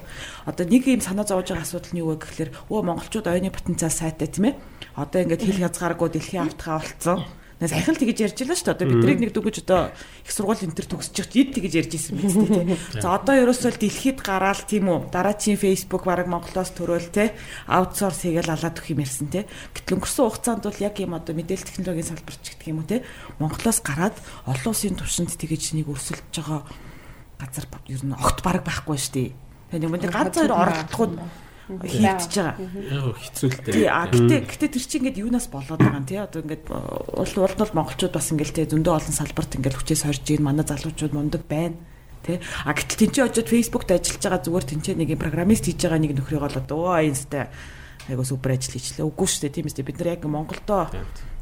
одоо нэг юм санаа зовж байгаа асуудал нь юу вэ гэхээр өө монголчууд оюуны потенциал сайтай тийм ээ. Одоо ингээд хэл хязгааргүй дэлхийн автхаа болцсон Саяхан л тэгэж ярьж байлаа шүү дээ. Одоо бидрийг нэг дүгэж одоо их сургууль энэ төр төгсөж ид тэгэж ярьж исэн биз дээ. За одоо ерөөсөө дэлхийд гараал тийм үү. Дараачийн Facebook бараг Монголоос төрөөл те аутсорс хийгээл алаад өгөх юм ярьсан те. Гэтэл өнгөрсөн хугацаанд бол яг юм одоо мэдээлэл технологийн салбарч гэдэг юм уу те. Монголоос гараад олон улсын түвшинд тэгэж нэг өрсөлдөж байгаа газар ер нь огт бараг байхгүй шүү дээ. Тэгээ нэг ганц хоёр оролдоход хийгдэж байгаа. Яг хэцүүлтэй. Тий, а гэтээ гэтээ тэр чинь ингээд юунаас болоод байгаа юм тий. Одоо ингээд уул уул нь монголчууд бас ингээд тий зөндөө олон салбарт ингээд хүчээс хорж ийн манай залуучууд мундаг байна. Тэ а гэтэл тэнцээ очиод фейсбુકт ажиллаж байгаа зүгээр тэнцээ нэг программист хийж байгаа нэг нөхрийг олоод оо инстай айгуу супер ажил хийчлээ. Үгүй шүү дээ. Тийм үстэй бид нар яг Монголдоо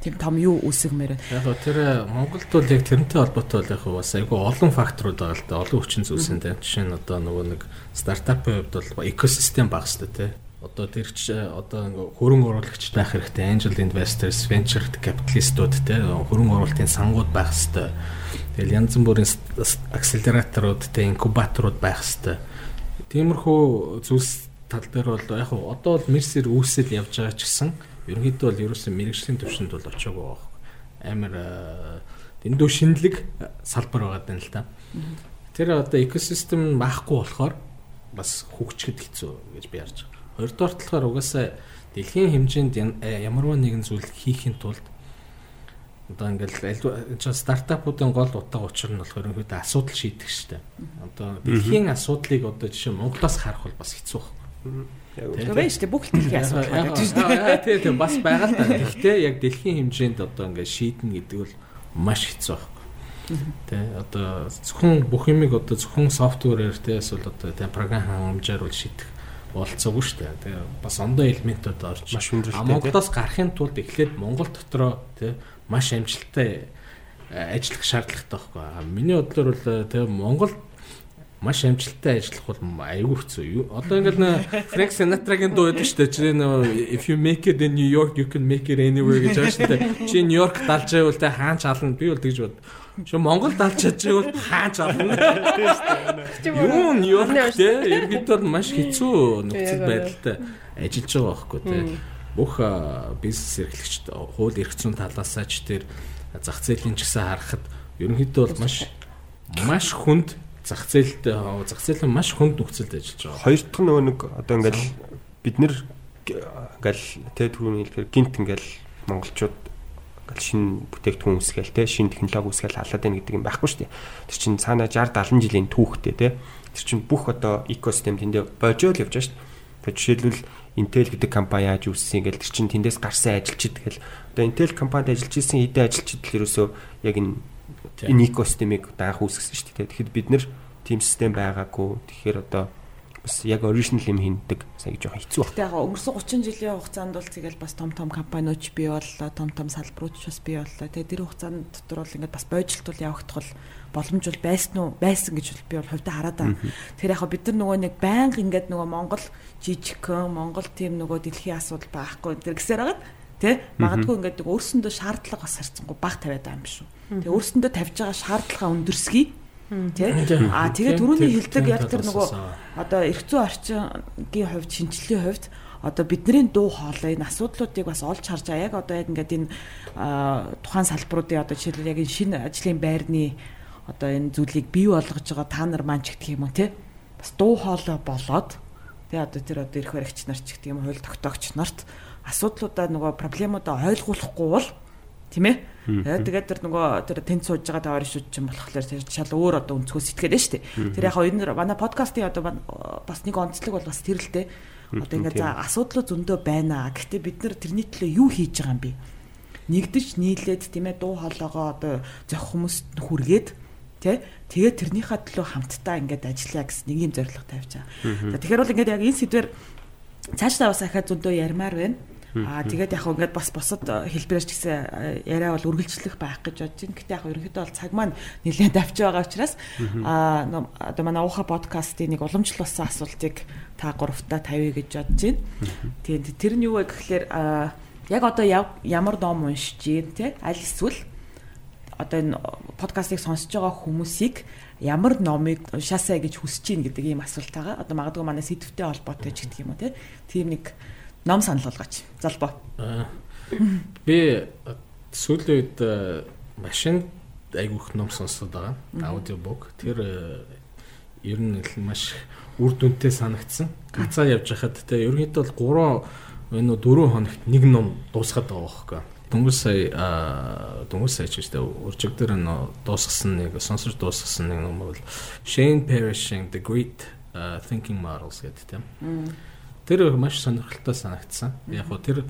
тийм том юу үсгмээр байна. Яг тэр Монголд бол яг тэрнтэй холбоотой бол яг бас айгуу олон факторууд байгаа л да. Олон хүчин зүйлсэн тийм. Жишээ нь одоо нөгөө нэг стартапын хувьд бол экосистем баг шүү дээ тийм одоо тэр ч одоо хөрөнгө оруулагч байх хэрэгтэй angel investors venture capitalistууд те хөрөнгө оруулалтын сангууд байх хэрэгтэй тэгэл янз бүрийн акселераторууд те инкубаторууд байх хэрэгтэй тиймэрхүү зүйлс тал дээр бол яг одоо бол мерсэр үүсэл явж байгаа ч гэсэн ерөнхийдөө бол ерөөсөн мэрэгжлийн төвшөнд бол очоогүй байх. Амар дэндүү шинэлэг салбар байгаа даа л та. Тэр одоо экосистем байхгүй болохоор бас хөгжихэд хэцүү гэж би харж байгаа. Хоёрдугаар талаар угаасаа дэлхийн хэмжээнд ямарваа нэгэн зүйл хийхин тулд одоо ингээл стартапуудын гол утга учир нь болохоор ерөнхийдөө асуудал шийдэх штеп. Одоо дэлхийн асуудлыг одоо жишээ Монголоос харах бол бас хэцүү байна. Тэгээ байж тээ бүх дэлхийн асуудал байна тийм шүү. Тийм тийм бас байгаа л та. Гэхдээ яг дэлхийн хэмжээнд одоо ингээд шийднэ гэдэг бол маш хэцүү байна. Тэ одоо зөвхөн бүх юмыг одоо зөвхөн софтверээр тэ эсвэл одоо тэ програм хангамжаар бол шийдэх болцоогүй шүү дээ. Тэгээ бас ондоо элементүүд орж маш хүндрэлтэй. Монголоос гарахын тулд эхлээд Монгол дотроо тэ маш амжилттай ажиллах шаардлагатай байхгүй. Миний бодлоор бол тэ Монгол маш амжилттай ажиллах бол аюу хэцүү. Одоо ингээл Frank Sinatra-гийн дуу байдаг шүү дээ. Чи нөө if you make it in New York you can make it anywhere гэж байна шүү дээ. Чи Нью Йорк далж байвал тэ хаач ална. Би бол тэгж бод. Чи Монгол далж чадчихвал хаач ална. Юу Нью Йорк тэ ерөнхийдөө маш хэцүү нөхцөл байдалтай ажиллаж байгаа байхгүй тэ. Бүх бизнес эрхлэгчд хууль эрх зүйн талаасаа ч тэр зах зээлийн ч гэсэн харахад ерөнхийдөө бол маш маш хүнд зах зээлд зах зээл нь маш хүнд нөхцөлд ажиллаж байгаа. Хоёр дахь нөгөө нэг одоо ингээл бид нэр ингээл тэ түрүүний хэлэхээр гинт ингээл монголчууд ингээл шинэ бүтээгдэхүүн үсгээл тэ шинэ технологи үсгээл халаад байна гэдэг юм байхгүй шүү дээ. Тэр чинь цаана 60 70 жилийн түүхтэй тэ. Тэр чинь бүх одоо экосистем тэндээ божоо л явж байгаа шүү дээ. Жишээлбэл Intel гэдэг компани яаж үүссэн ингээл тэр чинь тэндээс гарсан ажилчид тэгэл одоо Intel компанид ажиллаж исэн хэдэн ажилчид л ерөөсөө яг энэ энэ экосистемийг даах үүсгэсэн шүү дээ. Тэгэхэд бид нэр тийм систем байгаагүй. Тэгэхээр одоо бас яг оригинал юм хийдэг сая жоохон хэцүү байна. Яг өнгөрсөн 30 жилийн хугацаанд бол тэгэл бас том том компаниуд бий боллоо, том том салбарууд ч бас бий боллоо. Тэгээ тэр хугацаанд дотор бол ингээд бас боёжилт бол явагдах бол боломж бол байсан уу? Байсан гэж би бол хувьдаа хараад байна. Тэр яг бид нар нөгөө нэг байнга ингээд нөгөө Монгол жижигхэн, Монгол тийм нөгөө дэлхийн асуудал байхгүй энэ гэсээр хагаад Тэ магадгүй ингээд өөрсөндөө шаардлага бас харцсангүй баг тавиад байгаа юм биш үү. Тэгээ өөрсөндөө тавьж байгаа шаардлагаа өндөрсгий. Тэ? Аа тэгээ түрүүний хэлдэг яг тэр нөгөө одоо эрх зүйн орчингийн хувьд шинжилгээний хувьд одоо бидний дуу хоолой энэ асуудлуудыг бас олж харж байгаа. Яг одоо яг ингээд энэ тухайн салбаруудын одоо жишээлбэл яг энэ шинэ ажлын байрны одоо энэ зүйлийг бий болгож байгаа та нар маань ч гэх юм уу те? Бас дуу хоолой болоод те одоо тэр одоо эрх баригч нар ч гэх юм хууль тогтоогч нарт асуудлуудаа нөгөө проблемуудаа ойлгуулахгүй бол тийм ээ. Тэгээд тэр нөгөө тэр тэнд сууж байгаа товар шүүд чинь болохоор тэр шал өөр одоо өнцгөө сэтгэлээ шүү дээ. Тэр яг энэ манай подкастын одоо бас нэг онцлог бол бас тэр л дээ. Одоо ингээд за асуудлууд зөндөө байна. Гэхдээ бид нар тэрний төлөө юу хийж байгаа юм бэ? Нэгдэж нийлээд тийм ээ дуу хоолойгоо одоо зөх хүмүүст хүргээд тий тэгээд тэрнийхээ төлөө хамтдаа ингээд ажиллая гэсэн нэг юм зорилго тавьж байгаа. Тэгэхээр бол ингээд яг энэ сэдвэр цаашдаа бас ахаад зөндөө ярмаар байна. Аа тэгээд яг ингээд бас бусад хэлбэрээр ч гэсэн яриа бол үргэлжлэх байх гэж бодож байна. Гэтэ яг ерөнхийдөө бол цаг маань нэлээд давж байгаа учраас аа одоо манай ууха подкастын нэг уламжлалсан асуултыг та гуравтаа тавья гэж бодож байна. Тэгээд тэр нь юу вэ гэхээр яг одоо ямар ном уншиж гин те аль эсвэл одоо энэ подкастыг сонсож байгаа хүмүүсийг ямар номыг уншаасаа гэж хүсэж гин гэдэг ийм асуулт байгаа. Одоо магадгүй манай сэдвтэй холбоотой ч гэдэг юм уу те. Тийм нэг ном санал болгооч. Залбоо. Би сүүлийн үед машин айгүйх ном сонсоод байгаа. Аудиобук. Тэр ер нь маш үр дүнтэй санагдсан. Гацаа явж хахад те ерөнхийдөө бол 3 энэ 4 хоногт нэг ном дуусгаад байгаа байхгүй. Дөнгөж сая дөнгөж сая ч гэдэг уржиг дээр нь дуусгасан нэг сонсож дуусгасан нэг ном бол Shane Parrish-ing The Great uh, Thinking Models гэдэг тийм. Тэр маш сонирхолтой санагдсан. Яг гоо тэр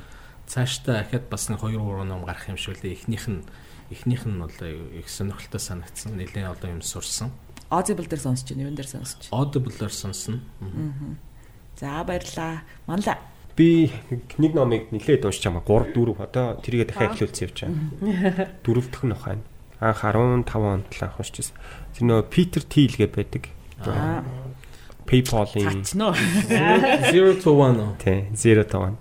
цаашдаа ахад бас нэг 2 3 ном гарах юм шиг лээ. Эхнийх нь эхнийх нь бол их сонирхолтой санагдсан. Нэлээд олон юм сурсан. Audible дээр сонсож байна. Юун дээр сонсож байна? Audible-оор сонсно. За баярлаа. Манлаа. Би нэг номыг нэлээд уншиж байгаа 3 4 одоо тэрийгэ дахиад эхлүүлсэн явж байгаа. Дөрөв дэх нь байна. Анх 15 онд л анх уншижсэн. Тэр нөө Питер Тил гэ байдаг. PayPal-ийн Ачноо. 0 to 1. Тий, 0 to 1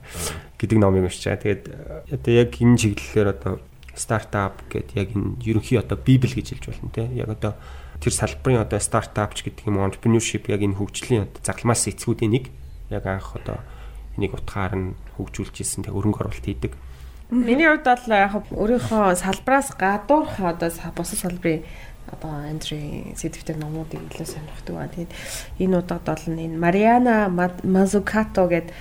гэдэг номыг уншчаа. Тэгээд одоо яг энэ чиглэлээр одоо стартап гэдэг яг энэ ерөнхий одоо библ гэж хэлж болно тий. Яг одоо тэр салбарын одоо стартапч гэдэг юм entrepreneurship яг энэ хөгжлийн одоо загламаас эцгүүдийн нэг яг анх одоо энийг утгаар нь хөгжүүлж ирсэн тэг өрөнгө оруулалт хийдэг. Миний хувьд бол яг өөрийнхөө салбраас гадуурх одоо бусад салбарын одоо Андри сэдвтер номуудыг илүү сонирхдаг ба. Тэгээд энэ удаад бол энэ Мариана Мазукато гэдэг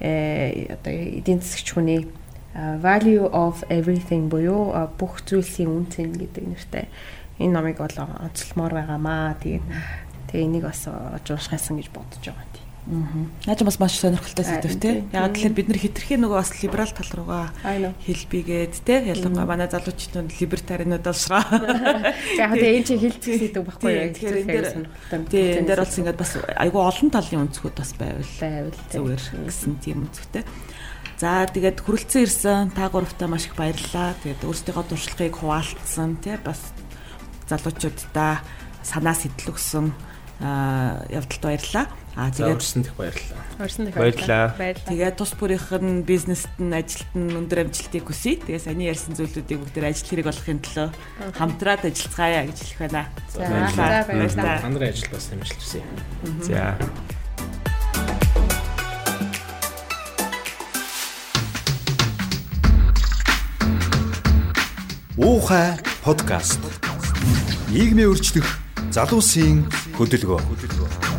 э одоо эдийн засгч хүний value of everything буюу бүх зүйлсийн үнцэн гэдэг нэртэй энэ номыг бол онцлмоор байгаамаа. Тэгээд тэгээ энийг бас уншихсан гэж бодож байгаа тийм. Наач бас маш сонирхолтой сэдв те. Яг тэгэхээр бид нар хитрхийн нөгөө бас либерал тал руугаа хэлбигээд те. Ялангуяа манай залуучууд либертарианууд болшроо. Яг тэгээ энэ чинь хилцэх сэдв байхгүй юу? Тэгэхээр энэ дээр тий энэ дээр бол ингээд бас айгүй олон талын өнцгүүд бас байвал байвал зүгээр гэсэн тийм өнцгтэй. За тэгээд хүрэлцэн ирсэн та гуравтаа маш их баярлалаа. Тэгээд өөрсдийнхөө туршлагыг хуваалцсан тий бас залуучуудаа санаа сэтэл өгсөн явдалд баярлалаа. Аа тэгээд урьсан дэх баярлалаа. Урьсан дэх баярлалаа. Тэгээд тус бүрийнх нь бизнест нь ажилт нь өндөр амжилтыг хүсье. Тэгээд саний ярьсан зүйлүүдийг бүгд ажил хэрэг болохын төлөө хамтраад ажиллацгаая гэж хэлэх байна. За баярлалаа. Хандрын ажил бас хэмжилж хүсье. За. Уухай подкаст. Нийгмийн өөрчлөх залуусын хөдөлгөөн.